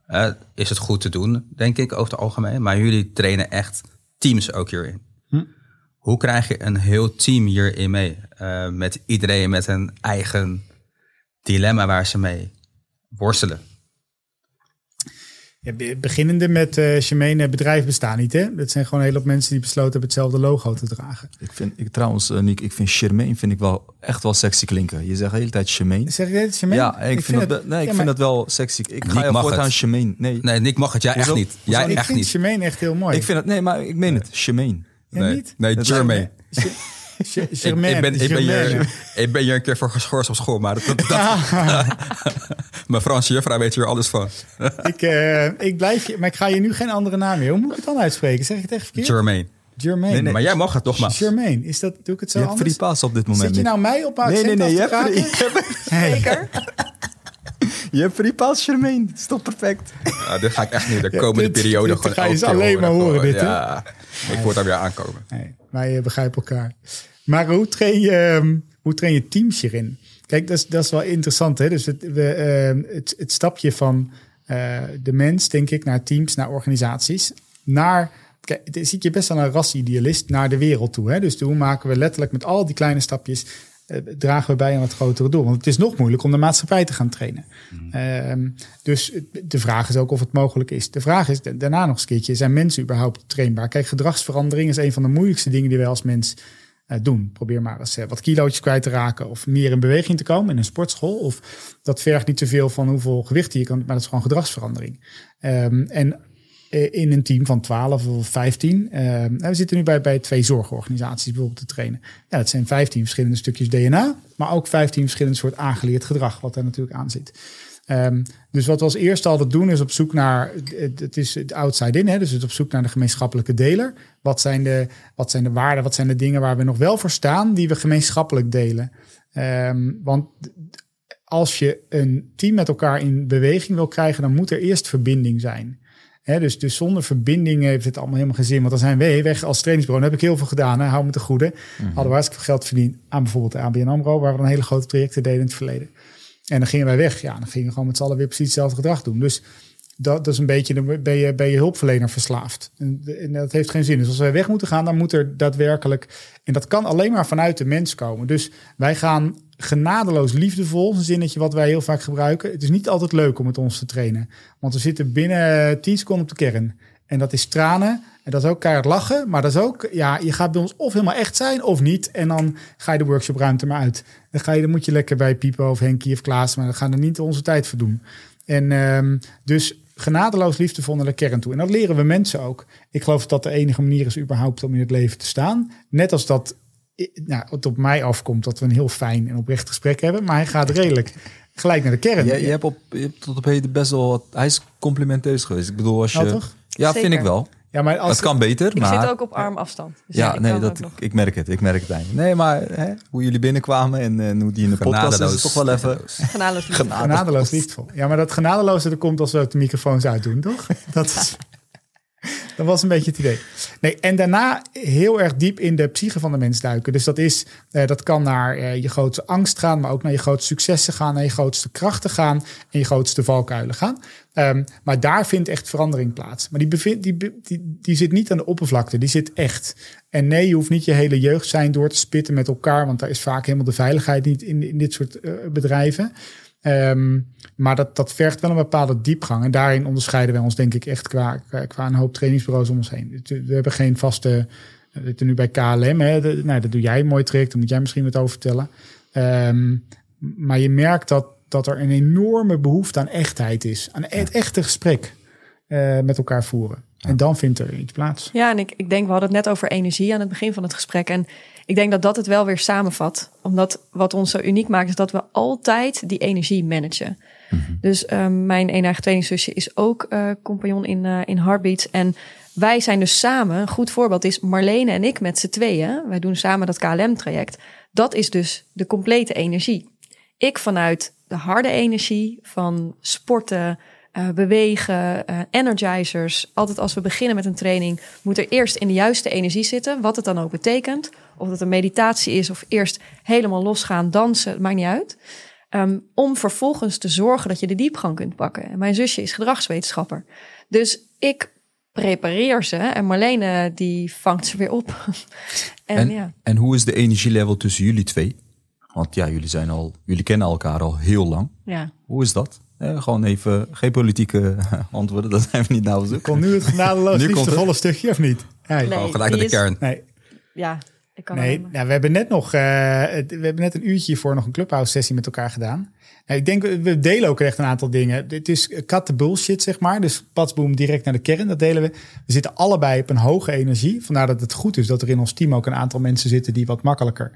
[SPEAKER 2] hè, is het goed te doen, denk ik, over het algemeen. Maar jullie trainen echt teams ook hierin. Hoe krijg je een heel team hierin mee? Eh, met iedereen met een eigen dilemma waar ze mee worstelen.
[SPEAKER 3] Ja, be- beginnende met uh, bedrijven bestaan niet, hè? Dat zijn gewoon een hele hoop mensen die besloten hebben hetzelfde logo te dragen.
[SPEAKER 5] Ik vind, ik, trouwens, uh, Nick, ik vind Charmaine vind ik wel echt wel sexy klinken. Je zegt de hele tijd Charmaine.
[SPEAKER 3] Zeg je dit, Shemane?
[SPEAKER 5] Ja, ik, vind, dat, nee, ik
[SPEAKER 3] ja,
[SPEAKER 5] vind dat wel sexy. Ik ga je voortaan
[SPEAKER 2] het.
[SPEAKER 5] Charmaine. Nee,
[SPEAKER 2] Nee, Nick mag het. Jij
[SPEAKER 5] Hoezo?
[SPEAKER 2] echt niet.
[SPEAKER 5] Hoezo
[SPEAKER 2] Jij
[SPEAKER 3] ik
[SPEAKER 2] echt
[SPEAKER 3] vind
[SPEAKER 2] niet.
[SPEAKER 3] Echt heel mooi.
[SPEAKER 5] ik vind het, nee, maar ik meen het. Charmaine.
[SPEAKER 3] Ja,
[SPEAKER 2] nee,
[SPEAKER 3] niet?
[SPEAKER 2] nee
[SPEAKER 5] Dat
[SPEAKER 3] Sh-
[SPEAKER 2] Ik,
[SPEAKER 3] Germaine,
[SPEAKER 2] ik, ben, ik, ben hier, ik ben hier een keer voor geschorst op school, maar dat, dat, dat- [laughs] mijn Franse juffrouw weet hier alles van.
[SPEAKER 3] ik, eh, ik blijf je, maar ik ga je nu geen andere naam meer. Hoe moet ik het dan uitspreken? Zeg ik het echt verkeerd?
[SPEAKER 2] Jermaine.
[SPEAKER 3] Germaine.
[SPEAKER 5] Nee, nee.
[SPEAKER 2] Maar jij mag het toch maar.
[SPEAKER 3] Germaine, is dat, doe ik het zo
[SPEAKER 5] Je hebt
[SPEAKER 3] anders?
[SPEAKER 5] free pass op dit moment.
[SPEAKER 3] Zit je nou mij op
[SPEAKER 5] Nee,
[SPEAKER 3] accent
[SPEAKER 5] nee, nee. Je
[SPEAKER 3] af te
[SPEAKER 5] hebt, free, je [laughs] hebt,
[SPEAKER 4] Zeker. [laughs]
[SPEAKER 5] je hebt free pass, Charmaine. Het is toch perfect?
[SPEAKER 2] Ja, dit ga ik echt nu de komende
[SPEAKER 3] dit-
[SPEAKER 2] periode
[SPEAKER 3] dit
[SPEAKER 2] gewoon
[SPEAKER 3] ga je alleen maar horen, dit, hè?
[SPEAKER 2] Ja, ik word daar weer aankomen.
[SPEAKER 3] Nee, wij eh, begrijpen elkaar. Maar hoe train je, ehm, hoe train je teams hierin? Kijk, dat is, dat is wel interessant. Hè? Dus het, we, ehm, het, het stapje van eh, de mens, denk ik, naar teams, naar organisaties, naar... Kijk, het ziet je best wel een rasidealist naar de wereld toe. Hè? Dus hoe maken we letterlijk met al die kleine stapjes... eh, dragen we bij aan het grotere doel. Want het is nog moeilijk om de maatschappij te gaan trainen. Ehm, dus de vraag is ook of het mogelijk is. De vraag is da- daarna nog eens een keertje, zijn mensen überhaupt trainbaar? Kijk, gedragsverandering is een van de moeilijkste dingen die wij als mens doen. Probeer maar eens eh, wat kilootjes kwijt te raken of meer in beweging te komen in een sportschool. Of dat vergt niet te veel van hoeveel gewicht je kan, maar dat is gewoon gedragsverandering. Ehm, en eh, in een team van 12 of 15. eh, we zitten nu bij, bij twee zorgorganisaties bijvoorbeeld te trainen. Ja, dat zijn 15 verschillende stukjes DNA, maar ook 15 verschillende soort aangeleerd gedrag, wat er natuurlijk aan zit. Ehm, dus wat we als eerste altijd doen is op zoek naar, het, is het outside in, hè, dus het op zoek naar de gemeenschappelijke deler. Wat zijn de, wat zijn de waarden, wat zijn de dingen waar we nog wel voor staan, die we gemeenschappelijk delen? Ehm, want als je een team met elkaar in beweging wil krijgen, dan moet er eerst verbinding zijn. Dus, dus zonder verbinding heeft het allemaal helemaal geen zin. Want dan zijn wij weg als trainingsbureau. Dan heb ik heel veel gedaan. Hè, hou me te goede. Hadden we hartstikke veel geld verdiend aan bijvoorbeeld de ABN AMRO. Waar we dan hele grote trajecten deden in het verleden. En dan gingen wij weg. Ja, dan gingen we gewoon met z'n allen weer precies hetzelfde gedrag doen. Dus dat, dat is een beetje, dan ben je, ben je hulpverlener verslaafd. En, dat heeft geen zin. Dus als wij weg moeten gaan, dan moet er daadwerkelijk... En dat kan alleen maar vanuit de mens komen. Dus wij gaan genadeloos liefdevol, een zinnetje wat wij heel vaak gebruiken. Het is niet altijd leuk om met ons te trainen. Want we zitten binnen 10 seconden op de kern. En dat is tranen. En dat is ook keihard lachen. Maar dat is ook, ja, je gaat bij ons of helemaal echt zijn of niet. En dan ga je de workshopruimte maar uit. Dan, ga je, dan moet je lekker bij Piepo of Henkie of Klaas. Maar dan gaan er niet onze tijd voor doen. En um, dus genadeloos liefdevol naar de kern toe. En dat leren we mensen ook. Ik geloof dat de enige manier is überhaupt om in het leven te staan. Net als dat nou, het op mij afkomt dat we een heel fijn en oprecht gesprek hebben. Maar hij gaat redelijk gelijk naar de kern.
[SPEAKER 5] Ja, je, hebt op, je hebt tot op heden best wel wat... Hij is complimenteus geweest. Ik bedoel, als je...
[SPEAKER 3] Ja, toch?
[SPEAKER 5] Ja,
[SPEAKER 4] Zeker.
[SPEAKER 5] vind ik wel.
[SPEAKER 3] Ja, maar als
[SPEAKER 5] Het kan beter,
[SPEAKER 4] Ik
[SPEAKER 5] maar...
[SPEAKER 4] zit ook op armafstand. Dus
[SPEAKER 5] Ja,
[SPEAKER 4] ik
[SPEAKER 5] nee, dat,
[SPEAKER 4] nog.
[SPEAKER 5] ik merk het. Ik merk het eigenlijk. Nee, maar hè, hoe jullie binnenkwamen en, en hoe die in de podcast is, is toch wel even...
[SPEAKER 4] Genadeloos liefde.
[SPEAKER 3] Genadeloos liefdevol. Ja, maar dat genadeloze er komt als we de microfoons uitdoen, toch? [laughs] Dat is... [laughs] Dat was een beetje het idee. Nee, en daarna heel erg diep in de psyche van de mens duiken. Dus dat, is, eh, dat kan naar eh, je grootste angst gaan, maar ook naar je grootste successen gaan, naar je grootste krachten gaan en je grootste valkuilen gaan. Um, maar daar vindt echt verandering plaats. Maar die, bevindt, die, die, die zit niet aan de oppervlakte, die zit echt. En nee, je hoeft niet je hele jeugd zijn door te spitten met elkaar, want daar is vaak helemaal de veiligheid niet in, in dit soort uh, bedrijven. Um, maar dat, dat vergt wel een bepaalde diepgang. En daarin onderscheiden wij ons denk ik echt qua, qua, qua een hoop trainingsbureaus om ons heen. We hebben geen vaste... We zitten nu bij KLM. Hè, de, nou, dat doe jij een mooi traject. Daar moet jij misschien wat over vertellen. Um, Maar je merkt dat, dat er een enorme behoefte aan echtheid is. Aan het echte gesprek eh, met elkaar voeren. En dan vindt er iets plaats.
[SPEAKER 4] Ja, en ik, ik denk, we hadden het net over energie aan het begin van het gesprek. En ik denk dat dat het wel weer samenvat. Omdat wat ons zo uniek maakt, is dat we altijd die energie managen. Dus ehm, mijn een eigen tweelingzusje is ook eh, compagnon in, eh, in Heartbeats. En wij zijn dus samen, een goed voorbeeld is Marlene en ik met z'n tweeën. Wij doen samen dat KLM-traject. Dat is dus de complete energie. Ik vanuit de harde energie van sporten, eh, bewegen, energizers. Altijd als we beginnen met een training, moet er eerst in de juiste energie zitten. Wat het dan ook betekent. Of het een meditatie is of eerst helemaal losgaan, dansen, het maakt niet uit. Ehm, om vervolgens te zorgen dat je de diepgang kunt pakken. En mijn zusje is gedragswetenschapper. Dus ik prepareer ze en Marlene die vangt ze weer op. [laughs] en,
[SPEAKER 6] En,
[SPEAKER 4] ja.
[SPEAKER 6] en hoe is de energielevel tussen jullie twee? Want ja, jullie, zijn al, jullie kennen elkaar al heel lang.
[SPEAKER 4] ja.
[SPEAKER 6] Hoe is dat? Eh, gewoon even, geen politieke [laughs] antwoorden, dat zijn we niet naar op zoek.
[SPEAKER 3] Komt nu het genadeloos
[SPEAKER 6] Nu komt
[SPEAKER 3] liefste
[SPEAKER 6] het.
[SPEAKER 3] volle stukje of niet? Nee.
[SPEAKER 4] Nee.
[SPEAKER 2] Oh, gelijk naar de
[SPEAKER 4] is-
[SPEAKER 2] kern.
[SPEAKER 3] nee.
[SPEAKER 4] Ja, kan
[SPEAKER 3] Nee, nou, we hebben net nog eh, we hebben net een uurtje hiervoor nog een clubhouse sessie met elkaar gedaan. Nou, ik denk, we- delen ook echt een aantal dingen. Dit is cut the bullshit, zeg maar. Dus patsboom direct naar de kern, dat delen we. We zitten allebei op een hoge energie. Vandaar dat het goed is dat er in ons team ook een aantal mensen zitten die wat makkelijker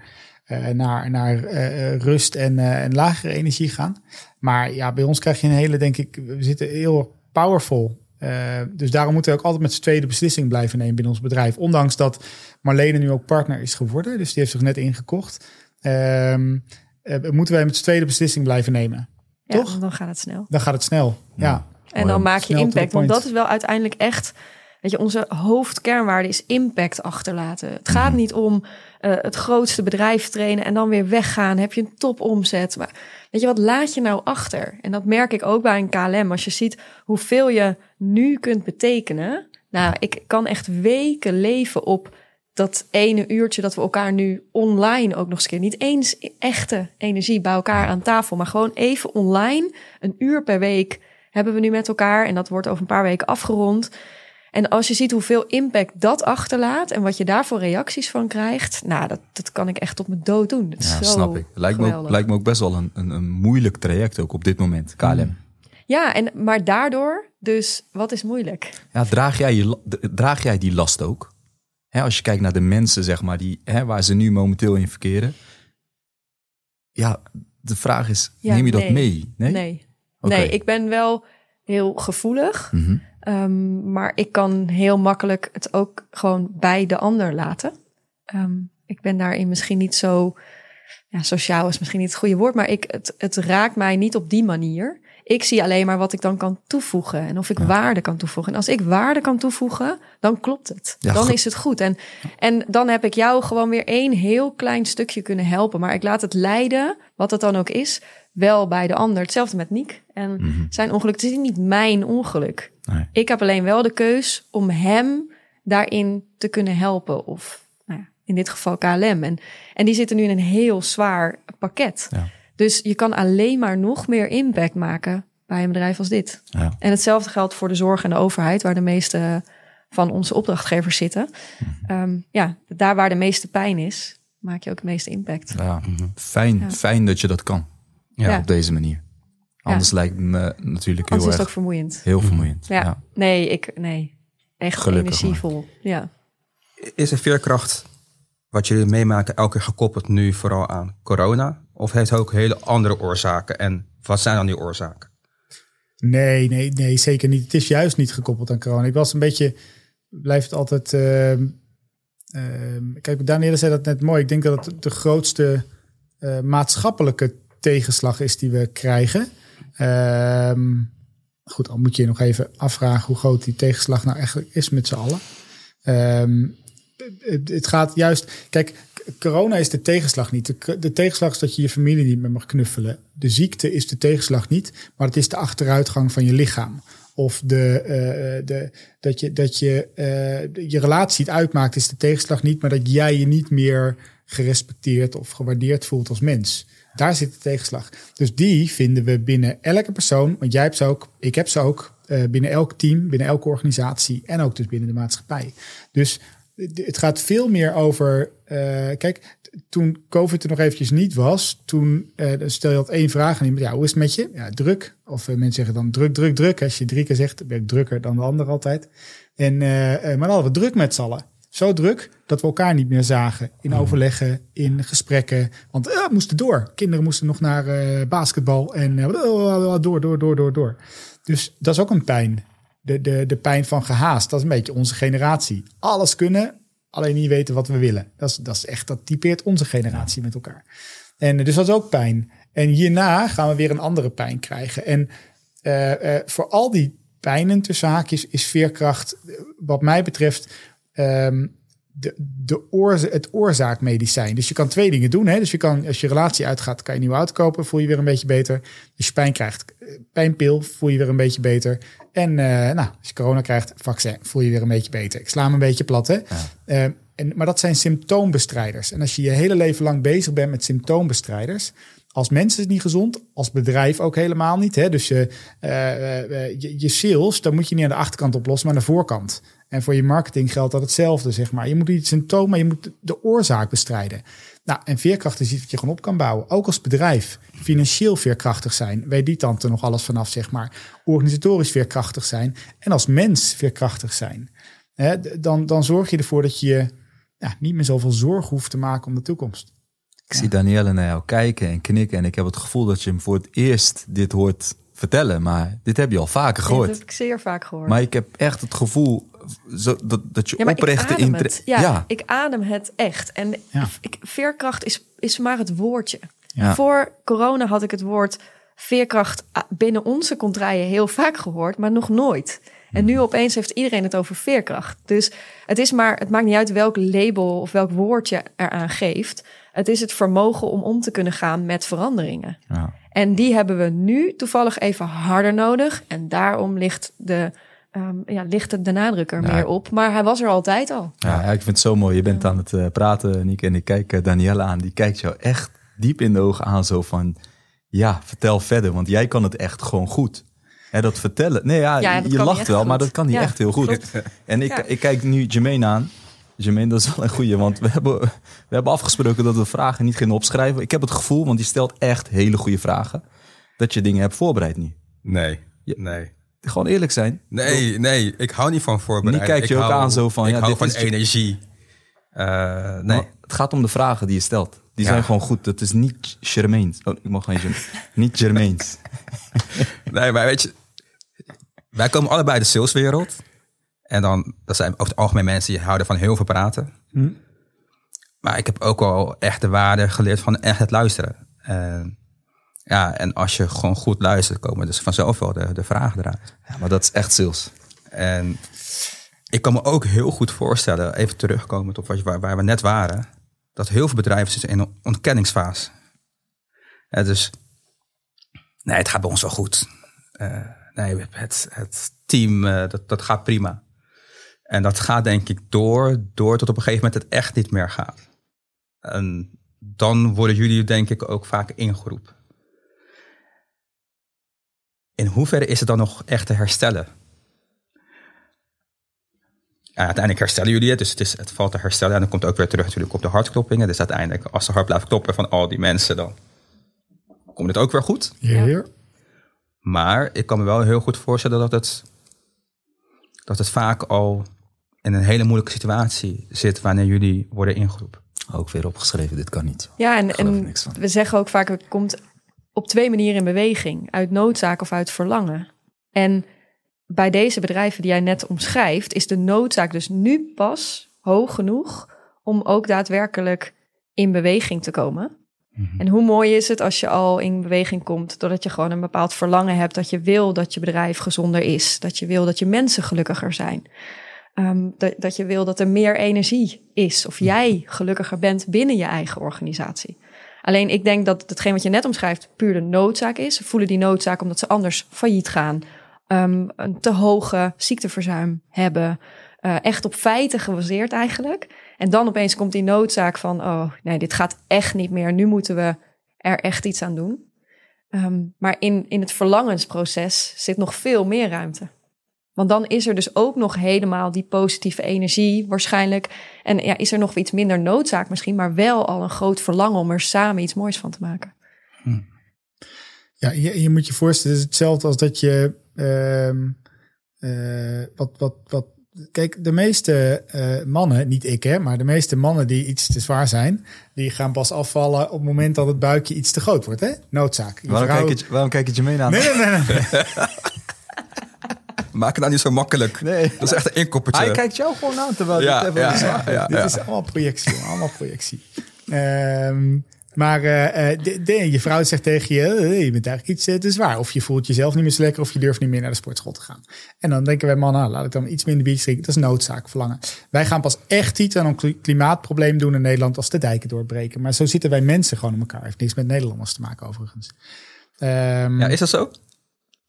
[SPEAKER 3] eh, naar, naar eh, rust en, en lagere energie gaan. Maar ja, bij ons krijg je een hele, denk ik, we zitten heel powerful. Eh, dus daarom moeten we ook altijd met z'n tweede beslissing blijven nemen binnen ons bedrijf. Ondanks dat Marlene nu ook partner is geworden. Dus die heeft zich net ingekocht. Ehm, eh, moeten wij met z'n tweede beslissing blijven nemen.
[SPEAKER 4] ja,
[SPEAKER 3] toch?
[SPEAKER 4] dan gaat het snel.
[SPEAKER 3] Dan gaat het snel. Ja.
[SPEAKER 4] En dan maak je impact. Want dat is wel uiteindelijk echt. Weet je, onze hoofdkernwaarde is impact achterlaten. Het gaat
[SPEAKER 3] Mhm.
[SPEAKER 4] niet om eh, het grootste bedrijf trainen en dan weer weggaan. Heb je een topomzet. Maar weet je wat, laat je nou achter? En dat merk ik ook bij een KLM. Als je ziet hoeveel je nu kunt betekenen. Nou, ik kan echt weken leven op dat ene uurtje dat we elkaar nu online ook nog eens een keer niet eens echte energie bij elkaar aan tafel, maar gewoon even online een uur per week hebben we nu met elkaar en dat wordt over een paar weken afgerond. En als je ziet hoeveel impact dat achterlaat en wat je daar voor reacties van krijgt, nou, dat, dat kan ik echt op mijn dood doen. Dat
[SPEAKER 6] Ja, snap ik. Lijkt me, ook, lijkt me ook best wel een, een, een moeilijk traject ook op dit moment, KLM.
[SPEAKER 4] Ja, en, maar daardoor, dus wat is moeilijk?
[SPEAKER 6] Ja, draag, jij je, draag jij die last ook? Als je kijkt naar de mensen, zeg maar, die, waar ze nu momenteel in verkeren. Ja, de vraag is,
[SPEAKER 4] Ja,
[SPEAKER 6] neem je dat mee? Nee?
[SPEAKER 4] Nee. Nee, ik ben wel heel gevoelig.
[SPEAKER 6] Mhm.
[SPEAKER 4] Ehm, maar ik kan heel makkelijk het ook gewoon bij de ander laten. Ehm, ik ben daarin misschien niet zo. Ja, sociaal is misschien niet het goede woord, maar ik, het, het raakt mij niet op die manier. Ik zie alleen maar wat ik dan kan toevoegen en of ik waarde kan toevoegen. En als ik waarde kan toevoegen, dan klopt het.
[SPEAKER 6] Ja,
[SPEAKER 4] dan
[SPEAKER 6] goed.
[SPEAKER 4] is het goed. En, en dan heb ik jou gewoon weer één heel klein stukje kunnen helpen. Maar ik laat het leiden, wat het dan ook is, wel bij de ander. Hetzelfde met Niek. En zijn ongeluk, het is niet mijn ongeluk.
[SPEAKER 6] Nee.
[SPEAKER 4] Ik heb alleen wel de keus om hem daarin te kunnen helpen. Of nou ja, in dit geval KLM. En, en die zitten nu in een heel zwaar pakket.
[SPEAKER 6] Ja.
[SPEAKER 4] Dus je kan alleen maar nog meer impact maken bij een bedrijf als dit.
[SPEAKER 6] Ja.
[SPEAKER 4] En hetzelfde geldt voor de zorg en de overheid, waar de meeste van onze opdrachtgevers zitten.
[SPEAKER 6] Mhm.
[SPEAKER 4] Ehm, ja, daar waar de meeste pijn is, maak je ook het meeste impact.
[SPEAKER 6] Ja, fijn,
[SPEAKER 4] Ja.
[SPEAKER 6] fijn dat je dat kan
[SPEAKER 2] Ja.
[SPEAKER 4] Ja.
[SPEAKER 6] op deze manier. Anders lijkt me natuurlijk heel
[SPEAKER 4] Anders is het ook vermoeiend.
[SPEAKER 6] heel vermoeiend.
[SPEAKER 4] Ja.
[SPEAKER 6] Ja.
[SPEAKER 4] Nee, ik, nee. Echt
[SPEAKER 6] Gelukkig
[SPEAKER 4] energievol. Ja.
[SPEAKER 2] Is de veerkracht wat jullie meemaken elke keer gekoppeld nu vooral aan corona? Of heeft het ook hele andere oorzaken? En wat zijn dan die oorzaken?
[SPEAKER 3] Nee, nee, nee, zeker niet. Het is juist niet gekoppeld aan corona. Ik was een beetje, blijft altijd. ehm, ehm, kijk, Danielle zei dat net mooi. Ik denk dat het de grootste eh, maatschappelijke tegenslag is die we krijgen. Ehm, goed, al moet je je nog even afvragen hoe groot die tegenslag nou eigenlijk is met z'n allen. Ehm, het, gaat juist. Kijk, corona is de tegenslag niet. De, de tegenslag is dat je je familie niet meer mag knuffelen. De ziekte is de tegenslag niet, maar het is de achteruitgang van je lichaam. Of de, eh, de, dat je, dat je, eh, je relatie het uitmaakt, is de tegenslag niet, maar dat jij je niet meer gerespecteerd of gewaardeerd voelt als mens. Daar zit de tegenslag. Dus die vinden we binnen elke persoon, want jij hebt ze ook, ik heb ze ook, eh, binnen elk team, binnen elke organisatie en ook dus binnen de maatschappij. Dus het gaat veel meer over. Uh, kijk, toen COVID er nog eventjes niet was, toen uh, stel je dat één vraag aan iemand. Ja, hoe is het met je? Ja, druk. Of mensen zeggen dan druk, druk, druk. Als je drie keer zegt, ben ik drukker dan de ander altijd. En, maar dan hadden we druk met z'n allen. Zo druk dat we elkaar niet meer zagen. In hmm. overleggen, in gesprekken. Want we moesten door. Kinderen moesten nog naar basketbal. En door, door, door, door, door. Dus dat is ook een pijn de, de, de pijn van gehaast. Dat is een beetje onze generatie. Alles kunnen, alleen niet weten wat we willen. Dat is, dat is echt, dat typeert onze generatie met elkaar. En dus dat is ook pijn. En hierna gaan we weer een andere pijn krijgen. En uh, uh, voor al die pijnen tussen haakjes is veerkracht, wat mij betreft, um, de, de oor, het oorzaakmedicijn. Dus je kan twee dingen doen. Hè? Dus je kan, als je relatie uitgaat, kan je een nieuwe auto kopen, voel je weer een beetje beter. Als je pijn krijgt, eh, pijnpil, voel je weer een beetje beter. En uh, nou, als je corona krijgt, vaccin, voel je weer een beetje beter. Ik sla me een beetje plat, hè. Ja. Uh, en, maar dat zijn symptoombestrijders. En als je je hele leven lang bezig bent met symptoombestrijders, als mens is het niet gezond, als bedrijf ook helemaal niet. Hè? Dus je, uh, je, je, sales, dan moet je niet aan de achterkant oplossen, maar aan de voorkant. En voor je marketing geldt dat hetzelfde, zeg maar. Je moet niet het symptoom, maar je moet de oorzaak bestrijden. Nou, en veerkracht is iets wat je gewoon op kan bouwen. Ook als bedrijf. Financieel veerkrachtig zijn. Weet die tante nog alles vanaf, zeg maar. Organisatorisch veerkrachtig zijn. En als mens veerkrachtig zijn. dan, dan zorg je ervoor dat je ja, niet meer zoveel zorg hoeft te maken om de toekomst.
[SPEAKER 6] Ik zie Danielle naar jou kijken en knikken. En ik heb het gevoel dat je hem voor het eerst dit hoort vertellen. Maar dit heb je al vaker gehoord.
[SPEAKER 4] dat heb ik zeer vaak gehoord.
[SPEAKER 6] Maar ik heb echt het gevoel zo, dat, dat je ja, oprechte
[SPEAKER 4] interesse. Ja, ja, ik adem het echt. En ik, veerkracht is, is maar het woordje. Voor corona had ik het woord veerkracht binnen onze contraien heel vaak gehoord, maar nog nooit. En nu opeens heeft iedereen het over veerkracht. Dus het is maar, het maakt niet uit welk label of welk woordje eraan geeft. Het is het vermogen om om te kunnen gaan met veranderingen. Ja. En die hebben we nu toevallig even harder nodig. En daarom ligt de um, ja, ligt de nadruk er meer op. Maar hij was er altijd al.
[SPEAKER 6] Ja, ik vind het zo mooi. Je bent aan het uh, praten, Nick. En ik kijk uh, Danielle aan. Die kijkt jou echt diep in de ogen aan. Zo van, ja, vertel verder. Want jij kan het echt gewoon goed. Hè, dat vertellen. Nee, ja, je lacht wel, maar dat kan niet echt heel goed. En ik, ik kijk nu Jermaine aan. Jermaine, dat is wel een goeie. Want we hebben, we hebben afgesproken dat we vragen niet gaan opschrijven. Ik heb het gevoel, want die stelt echt hele goede vragen. Dat je dingen hebt voorbereid niet.
[SPEAKER 2] Nee, nee.
[SPEAKER 6] Gewoon eerlijk zijn.
[SPEAKER 2] Nee, nee, ik hou niet van voorbereiding.
[SPEAKER 6] Die kijkt je ook aan zo van...
[SPEAKER 2] Ik
[SPEAKER 6] ja,
[SPEAKER 2] hou van energie. Uh, nee.
[SPEAKER 6] het gaat om de vragen die je stelt. Die zijn gewoon goed. Het is niet Germains. Oh, ik mag geen [laughs] Niet Germains.
[SPEAKER 2] nee, maar weet je... Wij komen allebei de saleswereld. En dan, dat zijn over het algemeen mensen die houden van heel veel praten. Hm. Maar ik heb ook wel echt de waarde geleerd van echt het luisteren. Uh, ja, en als je gewoon goed luistert, komen dus vanzelf wel de, de vragen eruit.
[SPEAKER 6] Ja, maar dat is echt sales.
[SPEAKER 2] En ik kan me ook heel goed voorstellen, even terugkomen op waar, waar we net waren, dat heel veel bedrijven zitten in een ontkenningsfase. Ja, dus nee, het gaat bij ons wel goed. Uh, nee, het, het team, uh, dat, dat gaat prima. En dat gaat denk ik door, door tot op een gegeven moment het echt niet meer gaat. En dan worden jullie denk ik ook vaak ingeroepen in hoeverre is het dan nog echt te herstellen? Ja, uiteindelijk herstellen jullie het, dus het, is, het valt te herstellen. En dan komt het ook weer terug natuurlijk op de hartkloppingen. Dus uiteindelijk, als de hart blijft kloppen van al die mensen, dan komt het ook weer goed.
[SPEAKER 3] Ja.
[SPEAKER 2] Maar ik kan me wel heel goed voorstellen dat het, dat het vaak al in een hele moeilijke situatie zit wanneer jullie worden ingeroepen.
[SPEAKER 6] Ook weer opgeschreven, dit kan niet.
[SPEAKER 4] Ja, en, en we zeggen ook vaak, het komt op twee manieren in beweging. Uit noodzaak of uit verlangen. En bij deze bedrijven die jij net omschrijft, is de noodzaak dus nu pas hoog genoeg om ook daadwerkelijk in beweging te komen. Mhm. En hoe mooi is het als je al in beweging komt, doordat je gewoon een bepaald verlangen hebt, dat je wil dat je bedrijf gezonder is, dat je wil dat je mensen gelukkiger zijn, um, dat, dat je wil dat er meer energie is, of jij gelukkiger bent binnen je eigen organisatie. Alleen ik denk dat hetgeen wat je net omschrijft puur de noodzaak is. Ze voelen die noodzaak omdat ze anders failliet gaan. Um, een te hoge ziekteverzuim hebben. Uh, echt op feiten gebaseerd eigenlijk. En dan opeens komt die noodzaak van, oh nee, dit gaat echt niet meer. Nu moeten we er echt iets aan doen. Um, maar in, in het verlangensproces zit nog veel meer ruimte. Want dan is er dus ook nog helemaal die positieve energie waarschijnlijk. En ja, is er nog iets minder noodzaak misschien, maar wel al een groot verlangen om er samen iets moois van te maken.
[SPEAKER 3] Ja, je, je moet je voorstellen, het is hetzelfde als dat je. ehm, eh, wat, wat, wat, kijk, de meeste eh, mannen, niet ik hè, maar de meeste mannen die iets te zwaar zijn, die gaan pas afvallen op het moment dat het buikje iets te groot wordt. Hè? Noodzaak.
[SPEAKER 6] Waarom,
[SPEAKER 3] vrouw-
[SPEAKER 6] kijk je, waarom kijk je je mee aan?
[SPEAKER 3] Nee, nee, nee. nee. [laughs]
[SPEAKER 2] Maak het nou niet zo makkelijk.
[SPEAKER 6] Nee.
[SPEAKER 2] Dat is echt een inkoppertje.
[SPEAKER 6] Hij kijkt jou gewoon aan terwijl
[SPEAKER 2] Ja,
[SPEAKER 6] het even
[SPEAKER 2] ja, ja.
[SPEAKER 3] Dit is allemaal projectie, allemaal projectie. Ehm, maar eh, eh, de, de- je vrouw zegt tegen je, je bent eigenlijk iets eh, te zwaar. Of je voelt jezelf niet meer zo lekker of je durft niet meer naar de sportschool te gaan. En dan denken wij mannen, laat ik dan iets minder biertjes drinken. Dat is noodzaak, verlangen. Wij gaan pas echt iets aan een kli- klimaatprobleem doen in Nederland als de dijken doorbreken. Maar zo zitten wij mensen gewoon in elkaar. Heeft niks met Nederlanders te maken overigens. Ehm,
[SPEAKER 2] Ja, is dat zo?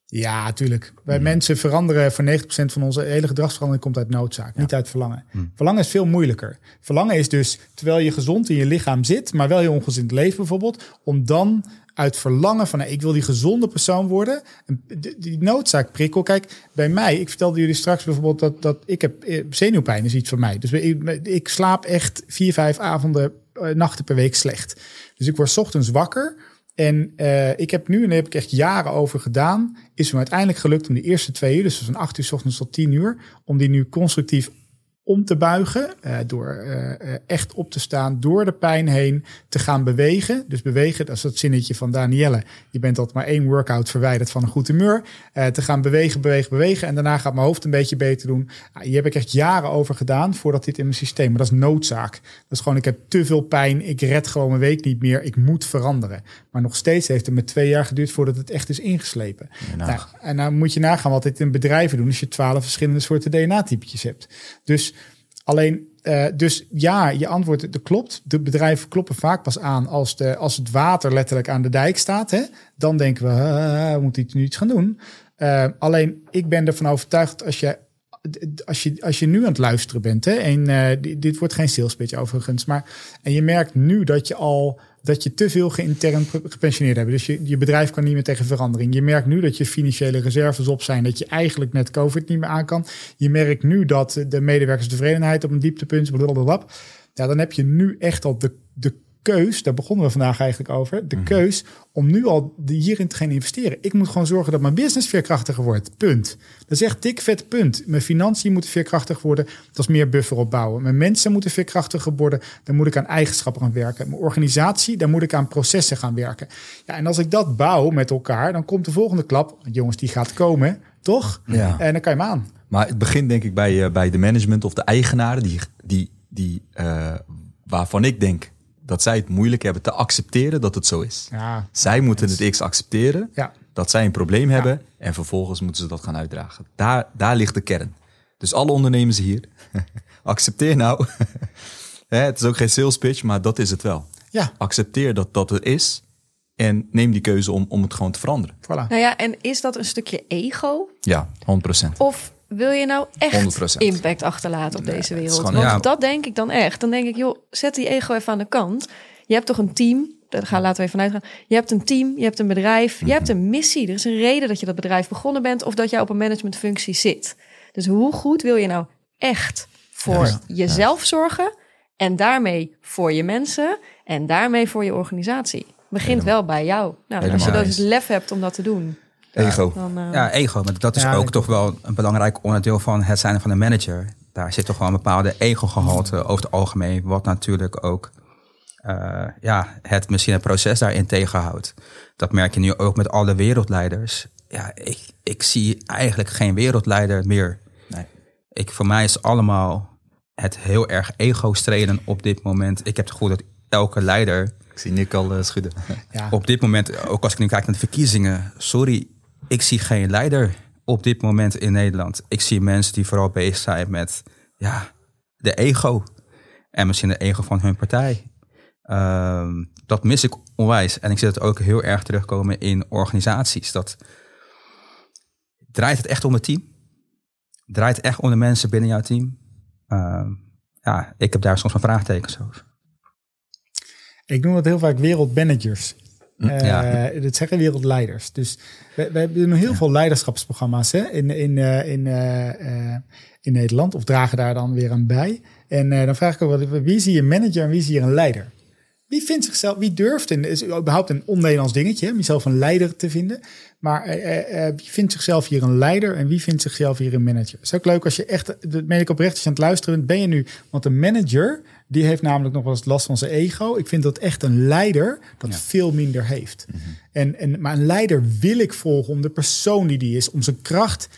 [SPEAKER 3] Ja, tuurlijk. Wij mensen veranderen voor 90% van onze hele gedragsverandering komt uit noodzaak, niet uit verlangen. Verlangen is veel moeilijker. Verlangen is dus terwijl je gezond in je lichaam zit, maar wel heel ongezond leven bijvoorbeeld, om dan uit verlangen van nou, ik wil die gezonde persoon worden. En die, noodzaakprikkel. Kijk, bij mij, ik vertelde jullie straks bijvoorbeeld dat, dat ik heb eh, zenuwpijn is iets van mij. Dus ik, ik slaap echt vier, vijf avonden, eh, nachten per week slecht. Dus ik word 's ochtends wakker. En eh, ik heb nu, en daar heb ik echt jaren over gedaan, is me uiteindelijk gelukt om die eerste twee uur, dus van 8 uur 's ochtends tot 10 uur, om die nu constructief om te buigen, eh, door eh, eh, echt op te staan, door de pijn heen te gaan bewegen. Dus bewegen, dat is dat zinnetje van Danielle. Je bent altijd maar één workout verwijderd van een goed humeur. Te gaan bewegen, bewegen, bewegen. En daarna gaat mijn hoofd een beetje beter doen. Nou, hier heb ik echt jaren over gedaan voordat dit in mijn systeem. Maar dat is noodzaak. Dat is gewoon, ik heb te veel pijn. Ik red gewoon mijn week niet meer. Ik moet veranderen. Maar nog steeds heeft het me twee jaar geduurd voordat het echt is ingeslepen. Nou, en dan moet je nagaan wat dit in bedrijven doen als je twaalf verschillende soorten DNA-typetjes hebt. Dus alleen, eh, dus ja, je antwoord dat klopt. De bedrijven kloppen vaak pas aan als, de, als het water letterlijk aan de dijk staat. Hè? Dan denken we, we moeten nu iets gaan doen. Uh, alleen, ik ben ervan overtuigd als je als je, als je nu aan het luisteren bent, hè, en uh, dit, dit wordt geen sales pitch overigens, maar en je merkt nu dat je al dat je te veel geïntern gepensioneerd hebt. Dus je, je bedrijf kan niet meer tegen verandering. Je merkt nu dat je financiële reserves op zijn, dat je eigenlijk net COVID niet meer aan kan. Je merkt nu dat de medewerkerstevredenheid op een dieptepunt is. Ja, dan heb je nu echt al de, de keus, daar begonnen we vandaag eigenlijk over, de keus om nu al hierin te gaan investeren. Ik moet gewoon zorgen dat mijn business veerkrachtiger wordt. Punt. Dat is echt dik vet punt. Mijn financiën moeten veerkrachtig worden. Dat is meer buffer opbouwen. Mijn mensen moeten veerkrachtiger worden. Dan moet ik aan eigenschappen gaan werken. Mijn organisatie, daar moet ik aan processen gaan werken. Ja, en als ik dat bouw met elkaar, dan komt de volgende klap. Jongens, die gaat komen, toch?
[SPEAKER 6] Ja.
[SPEAKER 3] En dan kan je hem aan.
[SPEAKER 6] Maar het begint denk ik bij, uh, bij de management of de eigenaren, die, die, die, uh, waarvan ik denk dat zij het moeilijk hebben te accepteren dat het zo is.
[SPEAKER 3] Ja,
[SPEAKER 6] zij moeten het X accepteren,
[SPEAKER 3] ja.
[SPEAKER 6] dat zij een probleem hebben en vervolgens moeten ze dat gaan uitdragen. Daar, daar ligt de kern. Dus alle ondernemers hier, [laughs] accepteer nou. [laughs] het is ook geen sales pitch, maar dat is het wel.
[SPEAKER 3] Ja.
[SPEAKER 6] Accepteer dat dat er is en neem die keuze om, om het gewoon te veranderen.
[SPEAKER 3] Voilà.
[SPEAKER 4] Nou ja, en is dat een stukje ego?
[SPEAKER 6] Ja, 100%.
[SPEAKER 4] Of wil je nou echt
[SPEAKER 6] 100%.
[SPEAKER 4] impact achterlaten op deze wereld?
[SPEAKER 6] gewoon-
[SPEAKER 4] Want
[SPEAKER 2] ja.
[SPEAKER 4] dat denk ik dan echt. Dan denk ik, joh, zet die ego even aan de kant. Je hebt toch een team? Daar gaan laten we even vanuit gaan. Je hebt een team, je hebt een bedrijf, je hebt een missie. Er is een reden dat je dat bedrijf begonnen bent of dat jij op een managementfunctie zit. Dus hoe goed wil je nou echt voor
[SPEAKER 3] Ja.
[SPEAKER 4] jezelf zorgen en daarmee voor je mensen en daarmee voor je organisatie? Begint wel bij jou. Nou, als je dus lef hebt om dat te doen,
[SPEAKER 6] Ego.
[SPEAKER 4] dan... eh,
[SPEAKER 2] Ja, ego. Maar dat is
[SPEAKER 3] Ja,
[SPEAKER 2] ook toch wel een belangrijk onderdeel van het zijn van een manager. Daar zit toch wel een bepaalde ego-gehalte over het algemeen. Wat natuurlijk ook eh, ja, het misschien het proces daarin tegenhoudt. Dat merk je nu ook met alle wereldleiders. Ja, ik, ik zie eigenlijk geen wereldleider meer.
[SPEAKER 6] Nee.
[SPEAKER 2] Ik, voor mij is allemaal het heel erg ego-streden op dit moment. Ik heb het gevoel dat elke leider
[SPEAKER 6] Ik zie Nick al eh, schudden.
[SPEAKER 3] Ja.
[SPEAKER 2] op dit moment, ook als ik nu kijk naar de verkiezingen, sorry, ik zie geen leider op dit moment in Nederland. Ik zie mensen die vooral bezig zijn met ja, de ego. En misschien de ego van hun partij. Ehm, dat mis ik onwijs. En ik zie het ook heel erg terugkomen in organisaties. Dat draait het echt om het team? Draait het echt om de mensen binnen jouw team? Ehm, ja, ik heb daar soms een vraagtekens over.
[SPEAKER 3] Ik noem dat heel vaak wereldmanagers. Uh, ja. Dat zeggen wereldleiders. Dus we, we hebben heel veel leiderschapsprogramma's hè, in, in, uh, in, uh, in Nederland. Of dragen daar dan weer aan bij. En dan vraag ik ook wie zie je een manager en wie zie je een leider? Wie vindt zichzelf, wie durft, en is überhaupt een on-Nederlands dingetje, om jezelf een leider te vinden. Maar wie vindt zichzelf hier een leider en wie vindt zichzelf hier een manager? Het is ook leuk als je echt, dat meen ik oprecht, als je aan het luisteren bent, ben je nu, want een manager, die heeft namelijk nog wel eens last van zijn ego. Ik vind dat echt een leider dat veel minder heeft. Mhm. en, en, maar een leider wil ik volgen om de persoon die die is, om zijn kracht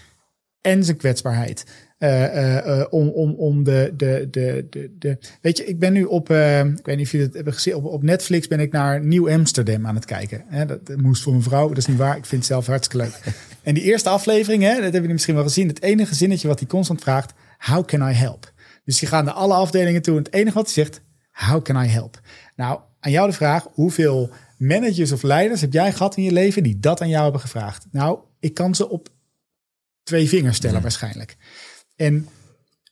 [SPEAKER 3] en zijn kwetsbaarheid. Uh, uh, om, om, om de, de, de, de, de. Weet je, ik ben nu op. ik weet niet of jullie het hebben gezien. Op, op Netflix ben ik naar Nieuw Amsterdam aan het kijken. Hè, dat, dat, moest voor mijn vrouw. Dat is niet waar. Ik vind het zelf hartstikke leuk. [laughs] en die eerste aflevering, hè, dat hebben jullie misschien wel gezien. Het enige zinnetje wat hij constant vraagt: How can I help? Dus die gaan naar alle afdelingen toe. En het enige wat hij zegt: How can I help? Nou, aan jou de vraag: hoeveel managers of leiders heb jij gehad in je leven die dat aan jou hebben gevraagd? Nou, ik kan ze op twee vingers stellen waarschijnlijk. En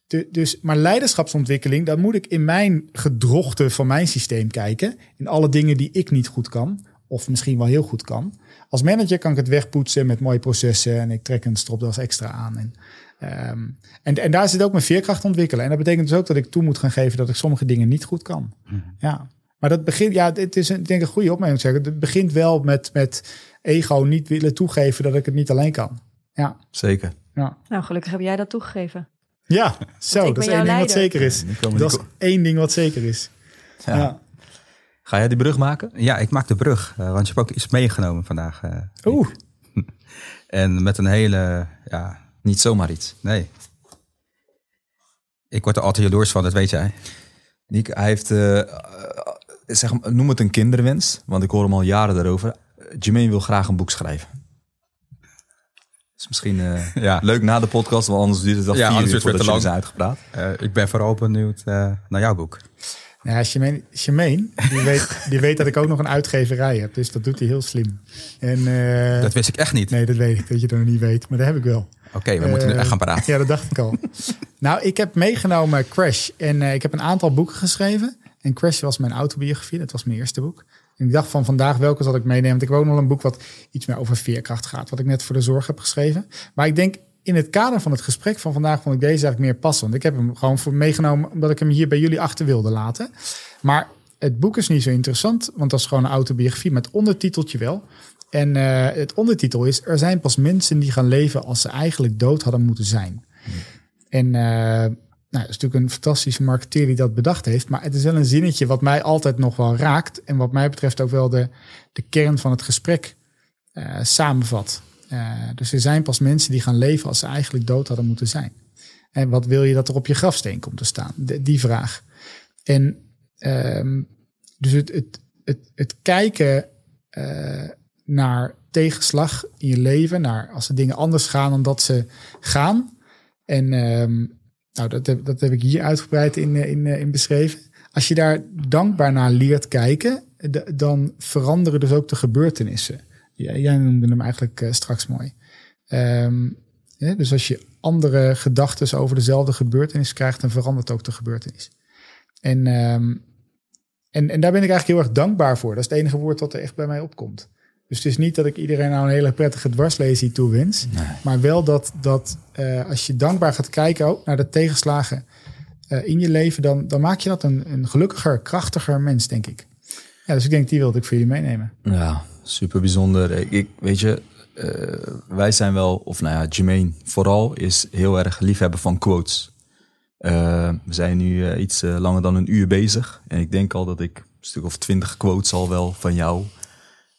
[SPEAKER 3] de, dus, maar leiderschapsontwikkeling, dan moet ik in mijn gedrochten van mijn systeem kijken. In alle dingen die ik niet goed kan, of misschien wel heel goed kan. Als manager kan ik het wegpoetsen met mooie processen en ik trek een stropdas extra aan. En, um, en, en daar zit ook mijn veerkracht ontwikkelen. En dat betekent dus ook dat ik toe moet gaan geven dat ik sommige dingen niet goed kan. Mhm. Ja. Maar dat begint, ja, het is een, ik denk een goede opmerking zeggen. Het begint wel met, met ego niet willen toegeven dat ik het niet alleen kan. Ja.
[SPEAKER 5] Zeker.
[SPEAKER 3] Ja.
[SPEAKER 4] Nou, gelukkig heb jij dat toegegeven.
[SPEAKER 3] Ja, zo, dat is één ding wat zeker is. Dat is één ding wat zeker is. Ja.
[SPEAKER 5] Ga jij die brug maken?
[SPEAKER 2] Ja, ik maak de brug, uh, want je hebt ook iets meegenomen vandaag. Uh,
[SPEAKER 3] Oeh. [laughs]
[SPEAKER 2] en met een hele, ja...
[SPEAKER 5] Niet zomaar iets.
[SPEAKER 2] Nee. Ik word er altijd jaloers van, dat weet jij.
[SPEAKER 5] Nick, hij heeft, uh, zeg, noem het een kinderwens, want ik hoor hem al jaren daarover. Jermaine wil graag een boek schrijven is misschien uh, [laughs] ja. leuk na de podcast, want anders duurt het al ja, vier uur voordat je zijn uitgepraat.
[SPEAKER 2] Uh, ik ben vooral benieuwd uh, naar jouw boek.
[SPEAKER 3] Ja, Jermaine, die, weet, [laughs] die weet dat ik ook nog een uitgeverij heb. Dus dat doet hij heel slim. En,
[SPEAKER 2] dat wist ik echt niet.
[SPEAKER 3] Nee, dat weet ik. Dat je dat nog niet weet. Maar dat heb ik wel.
[SPEAKER 2] Oké, we moeten nu echt gaan praten. [laughs]
[SPEAKER 3] Ja, dat dacht ik al. nou, ik heb meegenomen Crash. En ik heb een aantal boeken geschreven. En Crash was mijn autobiografie. Dat was mijn eerste boek. En ik dacht van vandaag welke zal ik meenemen. Want ik heb ook nog een boek wat iets meer over veerkracht gaat. Wat ik net voor de zorg heb geschreven. Maar ik denk in het kader van het gesprek van vandaag vond ik deze eigenlijk meer passen. Want ik heb hem gewoon voor meegenomen omdat ik hem hier bij jullie achter wilde laten. Maar het boek is niet zo interessant, want dat is gewoon een autobiografie met ondertiteltje wel. En uh, het ondertitel is: Er zijn pas mensen die gaan leven als ze eigenlijk dood hadden moeten zijn. Hmm. En uh, nou, dat is natuurlijk een fantastische marketeer die dat bedacht heeft. Maar het is wel een zinnetje wat mij altijd nog wel raakt. En wat mij betreft ook wel de, de kern van het gesprek uh, samenvat. Uh, dus er zijn pas mensen die gaan leven als ze eigenlijk dood hadden moeten zijn. En wat wil je dat er op je grafsteen komt te staan? die vraag. En um, dus het, het, het, kijken uh, naar tegenslag in je leven, naar als de dingen anders gaan dan dat ze gaan. En um, nou, dat heb, dat heb ik hier uitgebreid in, eh, in, eh, in beschreven. Als je daar dankbaar naar leert kijken, dan veranderen dus ook de gebeurtenissen. jij noemde hem eigenlijk uh, straks mooi. Ja, dus als je andere gedachten over dezelfde gebeurtenis krijgt, dan verandert ook de gebeurtenis. En, um, en, en daar ben ik eigenlijk heel erg dankbaar voor. Dat is het enige woord wat er echt bij mij opkomt. Dus het is niet dat ik iedereen nou een hele prettige dwarslezing toewens. Nee. Maar wel dat, dat uh, als je dankbaar gaat kijken ook naar de tegenslagen uh, in je leven, dan, dan maak je dat een, een gelukkiger, krachtiger mens, denk ik. Ja, dus ik denk, die wilde ik voor jullie meenemen.
[SPEAKER 5] Ja, super bijzonder. Ik, weet je, uh, wij zijn wel, of nou ja, Jermaine vooral is heel erg liefhebber van quotes. we zijn nu iets langer dan een uur bezig. En ik denk al dat ik een stuk of twintig quotes al wel van jou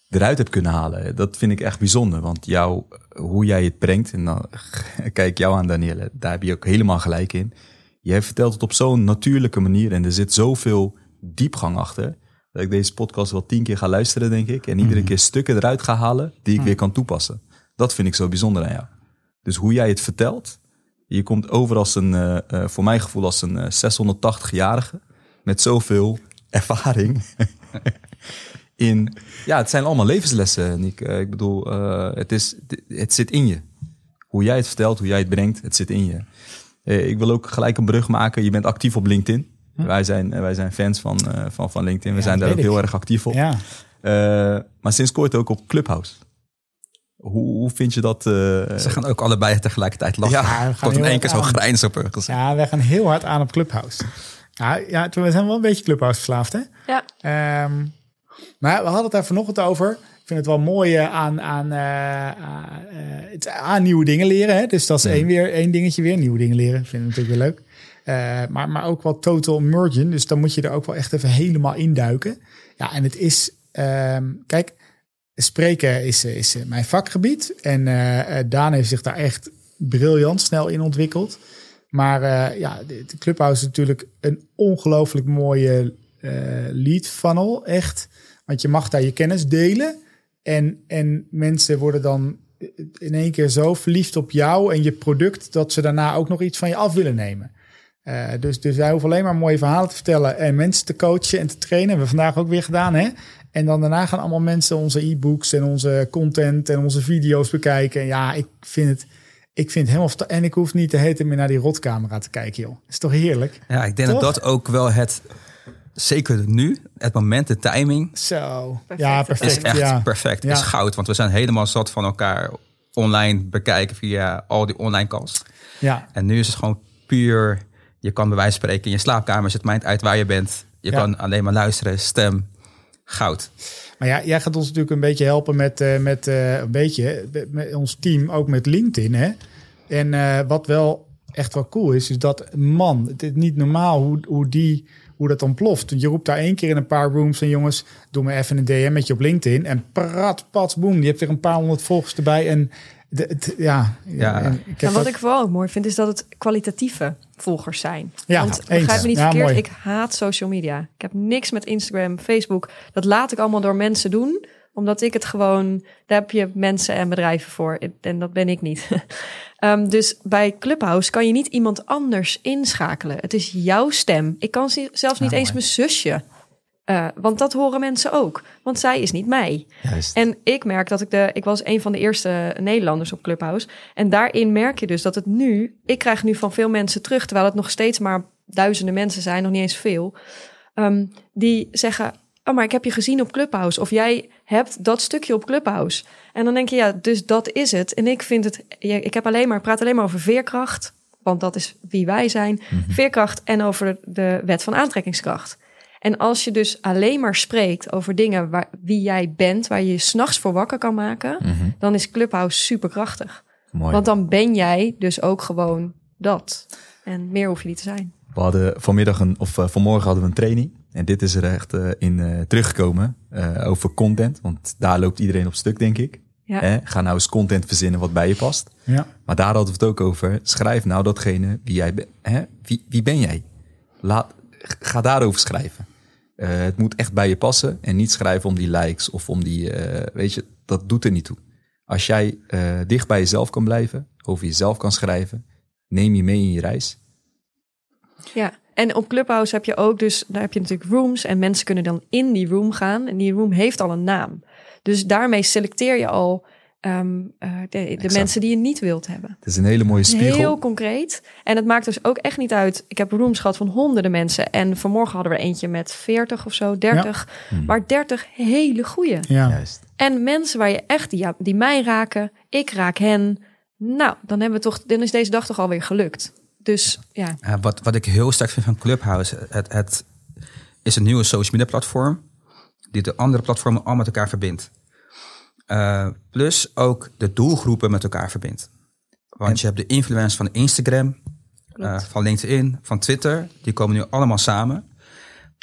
[SPEAKER 5] eruit heb kunnen halen. Dat vind ik echt bijzonder. Want jou, hoe jij het brengt, en dan [laughs] kijk jou aan Danielle, daar heb je ook helemaal gelijk in. Jij vertelt het op zo'n natuurlijke manier en er zit zoveel diepgang achter. Dat ik deze podcast wel tien keer ga luisteren, denk ik. En iedere mhm. keer stukken eruit ga halen die ik mhm. weer kan toepassen. Dat vind ik zo bijzonder aan jou. Dus hoe jij het vertelt, je komt over als een, uh, uh, voor mijn gevoel, als een uh, eh, 680-jarige. Met zoveel ervaring. [laughs] in. Ja, het zijn allemaal levenslessen, Nick. Uh, ik bedoel, uh, het, is, het zit in je. Hoe jij het vertelt, hoe jij het brengt, het zit in je. Uh, ik wil ook gelijk een brug maken. Je bent actief op LinkedIn. Hm? Wij, zijn, wij zijn fans van, van, van LinkedIn. We zijn daar ook heel erg actief op.
[SPEAKER 3] Ja.
[SPEAKER 5] Eh, maar sinds kort ook op Clubhouse. Hoe, hoe vind je dat? eh,
[SPEAKER 2] Ze gaan ook allebei tegelijkertijd lachen.
[SPEAKER 3] Ja, we gaan
[SPEAKER 2] Tot in
[SPEAKER 3] heel
[SPEAKER 2] één keer zo
[SPEAKER 3] hard aan.
[SPEAKER 2] grijns op hun gezicht.
[SPEAKER 3] Ja, wij gaan heel hard aan op Clubhouse. Ja, ja we zijn wel een beetje Clubhouse verslaafd, hè?
[SPEAKER 4] Ja.
[SPEAKER 3] Ehm, maar we hadden het daar vanochtend over. Ik vind het wel mooi eh, aan, aan, eh, eh, het, aan nieuwe dingen leren. Hè? Dus dat is één, weer, één dingetje weer. Nieuwe dingen leren, vind ik natuurlijk weer leuk. Maar, maar ook wel total immersion. Dus dan moet je er ook wel echt even helemaal induiken. Ja, en het is... ehm, kijk, spreken is, is mijn vakgebied. En Daan heeft zich daar echt briljant snel in ontwikkeld. Maar ja, de, de Clubhouse is natuurlijk een ongelooflijk mooie eh, lead funnel, echt. Want je mag daar je kennis delen. En, en mensen worden dan in één keer zo verliefd op jou en je product... dat ze daarna ook nog iets van je af willen nemen. Eh, dus, dus wij hoeven alleen maar mooie verhalen te vertellen... en mensen te coachen en te trainen. Hebben we vandaag ook weer gedaan, hè? En dan daarna gaan allemaal mensen onze e-books en onze content en onze video's bekijken. En ja, ik vind het, ik vind het helemaal... En ik hoef niet de hele tijd meer naar die rotcamera te kijken, joh. is toch heerlijk?
[SPEAKER 2] Ja, ik denk
[SPEAKER 3] Toch?
[SPEAKER 2] dat dat ook wel het, zeker nu, het moment, de timing,
[SPEAKER 3] Zo.
[SPEAKER 4] Perfecte
[SPEAKER 3] ja,
[SPEAKER 2] is
[SPEAKER 3] perfect.
[SPEAKER 2] echt
[SPEAKER 3] Ja.
[SPEAKER 2] perfect.
[SPEAKER 3] Ja.
[SPEAKER 2] Is goud, want we zijn helemaal zat van elkaar online bekijken via al die online calls.
[SPEAKER 3] ja,
[SPEAKER 2] En nu is het gewoon puur, je kan bij wijze van spreken in je slaapkamer, zet mind uit waar je bent. Je
[SPEAKER 3] Ja.
[SPEAKER 2] kan alleen maar luisteren, stem, goud.
[SPEAKER 3] maar ja, jij gaat ons natuurlijk een beetje helpen met, eh, met eh, een beetje, met, met ons team, ook met LinkedIn, hè? En eh, wat wel echt wel cool is, is dat man, het is niet normaal hoe, hoe die hoe dat ontploft. Je roept daar één keer in een paar rooms en jongens, doe me even een DM met je op LinkedIn en prat, pats, boem, je hebt weer een paar honderd volgers erbij en de, het- ja,
[SPEAKER 2] Ja.
[SPEAKER 3] en ik heb
[SPEAKER 4] En wat
[SPEAKER 3] dat-
[SPEAKER 4] ik vooral ook mooi vind, is dat het kwalitatieve volgers zijn.
[SPEAKER 3] Ja,
[SPEAKER 4] Want
[SPEAKER 3] eens.
[SPEAKER 4] begrijp me niet
[SPEAKER 3] Ja,
[SPEAKER 4] verkeerd,
[SPEAKER 3] mooi.
[SPEAKER 4] ik haat social media. Ik heb niks met Instagram, Facebook. Dat laat ik allemaal door mensen doen, omdat ik het gewoon... Daar heb je mensen en bedrijven voor en dat ben ik niet. [laughs] Ehm, dus bij Clubhouse kan je niet iemand anders inschakelen. Het is jouw stem. Ik kan zelfs niet
[SPEAKER 2] Ah,
[SPEAKER 4] eens mijn zusje... eh, want dat horen mensen ook. Want zij is niet mij.
[SPEAKER 5] Juist.
[SPEAKER 4] En ik merk dat ik de, ik was een van de eerste Nederlanders op Clubhouse. En daarin merk je dus dat het nu, ik krijg nu van veel mensen terug, terwijl het nog steeds maar duizenden mensen zijn, nog niet eens veel, ehm, die zeggen: Oh, maar ik heb je gezien op Clubhouse. Of jij hebt dat stukje op Clubhouse. En dan denk je, ja, dus dat is het. En ik vind het, ik heb alleen maar, ik praat alleen maar over veerkracht, want dat is wie wij zijn. Veerkracht en over de wet van aantrekkingskracht. En als je dus alleen maar spreekt over dingen waar, wie jij bent, waar je je s'nachts voor wakker kan maken, dan is Clubhouse superkrachtig.
[SPEAKER 5] Mooi.
[SPEAKER 4] Want dan ben jij dus ook gewoon dat. En meer hoef je niet te zijn.
[SPEAKER 5] We hadden vanmiddag een, of eh, vanmorgen hadden we een training. En dit is er echt eh, in eh, teruggekomen eh, over content. Want daar loopt iedereen op stuk, denk ik.
[SPEAKER 4] Ja.
[SPEAKER 5] Hè? Ga nou eens content verzinnen wat bij je past.
[SPEAKER 3] ja.
[SPEAKER 5] Maar daar hadden we het ook over. Schrijf nou datgene wie jij bent. Hè? Wie, wie ben jij? Laat, ga daarover schrijven. Eh, het moet echt bij je passen. En niet schrijven om die likes of om die... eh, weet je, dat doet er niet toe. Als jij eh, dicht bij jezelf kan blijven, over jezelf kan schrijven, neem je mee in je reis.
[SPEAKER 4] Ja, en op Clubhouse heb je ook dus, daar heb je natuurlijk rooms en mensen kunnen dan in die room gaan. En die room heeft al een naam. Dus daarmee selecteer je al ehm, eh, de, de mensen die je niet wilt hebben.
[SPEAKER 5] Het is een hele mooie spiegel.
[SPEAKER 4] Heel concreet. En het maakt dus ook echt niet uit. Ik heb rooms gehad van honderden mensen. En vanmorgen hadden we er eentje met 40 of zo, 30. Maar 30 hele goeie.
[SPEAKER 3] ja.
[SPEAKER 5] Juist.
[SPEAKER 4] En mensen waar je echt, die, ja, die mij raken, ik raak hen. Nou, dan, hebben we toch, dan is deze dag toch alweer gelukt. Dus ja,
[SPEAKER 2] Ja, wat, wat ik heel sterk vind van Clubhouse, het, het is een nieuwe social media platform die de andere platformen allemaal met elkaar verbindt. Eh, plus ook de doelgroepen met elkaar verbindt. Want je hebt de influencers van Instagram, eh, van LinkedIn, van Twitter, die komen nu allemaal samen.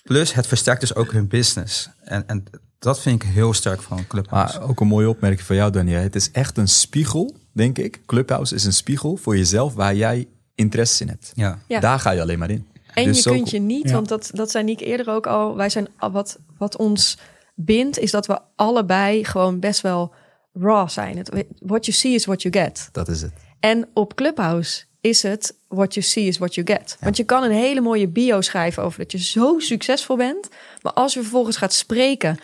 [SPEAKER 2] Plus het versterkt dus ook hun business. En, en dat vind ik heel sterk van Clubhouse.
[SPEAKER 5] Maar ook een mooie opmerking van jou, Daniel. Het is echt een spiegel, denk ik. Clubhouse is een spiegel voor jezelf waar jij interesse in hebt.
[SPEAKER 2] ja.
[SPEAKER 4] Ja.
[SPEAKER 5] Daar ga je alleen maar in.
[SPEAKER 4] En
[SPEAKER 5] Dus
[SPEAKER 4] je kunt je niet,
[SPEAKER 3] Ja.
[SPEAKER 4] want dat, dat zei Nick eerder ook al. Wij zijn al- wat, wat ons bindt, is dat we allebei gewoon best wel raw zijn. Het, what you see is what you get.
[SPEAKER 5] Dat is het.
[SPEAKER 4] En op Clubhouse is het what you see is what you get. Want je kan een hele mooie bio schrijven over dat je zo succesvol bent. Maar als je vervolgens gaat spreken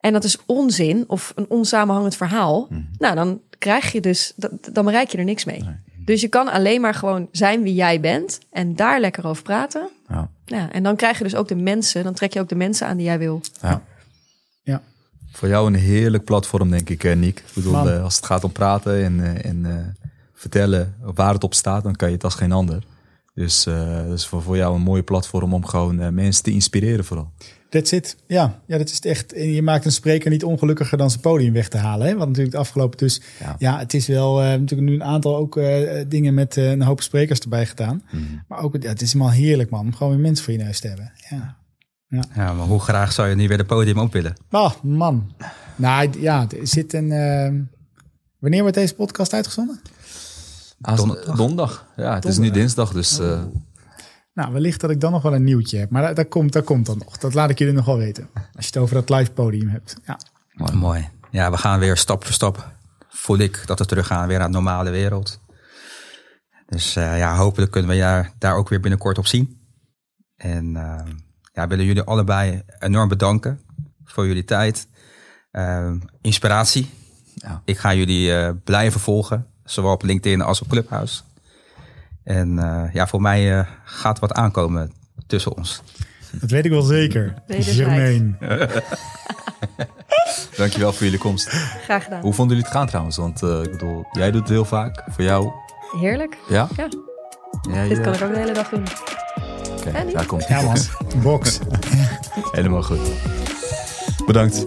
[SPEAKER 4] en dat is onzin of een onsamenhangend verhaal. Nou, dan krijg je dus, dat- dan bereik je er niks mee. Dus je kan alleen maar gewoon zijn wie jij bent en daar lekker over praten.
[SPEAKER 5] Ja.
[SPEAKER 4] Ja, en dan krijg je dus ook de mensen, dan trek je ook de mensen aan die jij wil.
[SPEAKER 5] Ja.
[SPEAKER 3] Ja.
[SPEAKER 5] Voor jou een heerlijk platform, denk ik, eh, Nick. Ik bedoel,
[SPEAKER 3] Man.
[SPEAKER 5] eh, als het gaat om praten en, eh, en eh, vertellen waar het op staat, dan kan je het als geen ander. Dus eh dat is voor, voor jou een mooie platform om gewoon eh, mensen te inspireren vooral.
[SPEAKER 3] That's it. Ja, ja, dat is het echt. En je maakt een spreker niet ongelukkiger dan zijn podium weg te halen. Hè? Want natuurlijk het afgelopen. Dus ja,
[SPEAKER 5] Ja.
[SPEAKER 3] het is wel eh, natuurlijk nu een aantal ook eh, dingen met een hoop sprekers erbij gedaan. Maar ook, ja, het is helemaal heerlijk, man. Om gewoon weer mensen voor je neus te hebben. Ja.
[SPEAKER 2] Ja, maar hoe graag zou je nu weer de podium op willen?
[SPEAKER 3] Oh, man. Nou ja, er zit een. wanneer wordt deze podcast uitgezonden?
[SPEAKER 2] Donderdag.
[SPEAKER 5] Donderdag. Ja, het is nu dinsdag, dus eh,
[SPEAKER 3] Nou, wellicht dat ik dan nog wel een nieuwtje heb. Maar dat, dat, komt, dat komt dan nog. Dat laat ik jullie nog wel weten. Als je het over dat live podium hebt. Ja.
[SPEAKER 2] Mooi. Ja, we gaan weer stap voor stap. Voel ik dat we teruggaan weer naar de normale wereld. Dus eh, ja, hopelijk kunnen we daar, daar ook weer binnenkort op zien. En eh, ja, willen jullie allebei enorm bedanken voor jullie tijd. Eh, inspiratie.
[SPEAKER 5] Ja.
[SPEAKER 2] Ik ga jullie blijven volgen, zowel op LinkedIn als op Clubhouse. En eh, ja, voor mij eh, gaat wat aankomen tussen ons.
[SPEAKER 3] Dat weet ik wel zeker. Germain. [laughs]
[SPEAKER 5] dankjewel voor jullie komst.
[SPEAKER 4] Graag gedaan.
[SPEAKER 5] Hoe vonden jullie het gaan trouwens? Want eh, ik bedoel, jij doet het heel vaak. Voor jou,
[SPEAKER 4] Heerlijk.
[SPEAKER 5] ja?
[SPEAKER 4] Ja.
[SPEAKER 5] Jij,
[SPEAKER 4] Dit kan ik ook de hele dag doen.
[SPEAKER 5] Oké,
[SPEAKER 4] Ja,
[SPEAKER 5] daar komt
[SPEAKER 3] Ja, man. Box. [laughs]
[SPEAKER 5] Helemaal goed. Bedankt.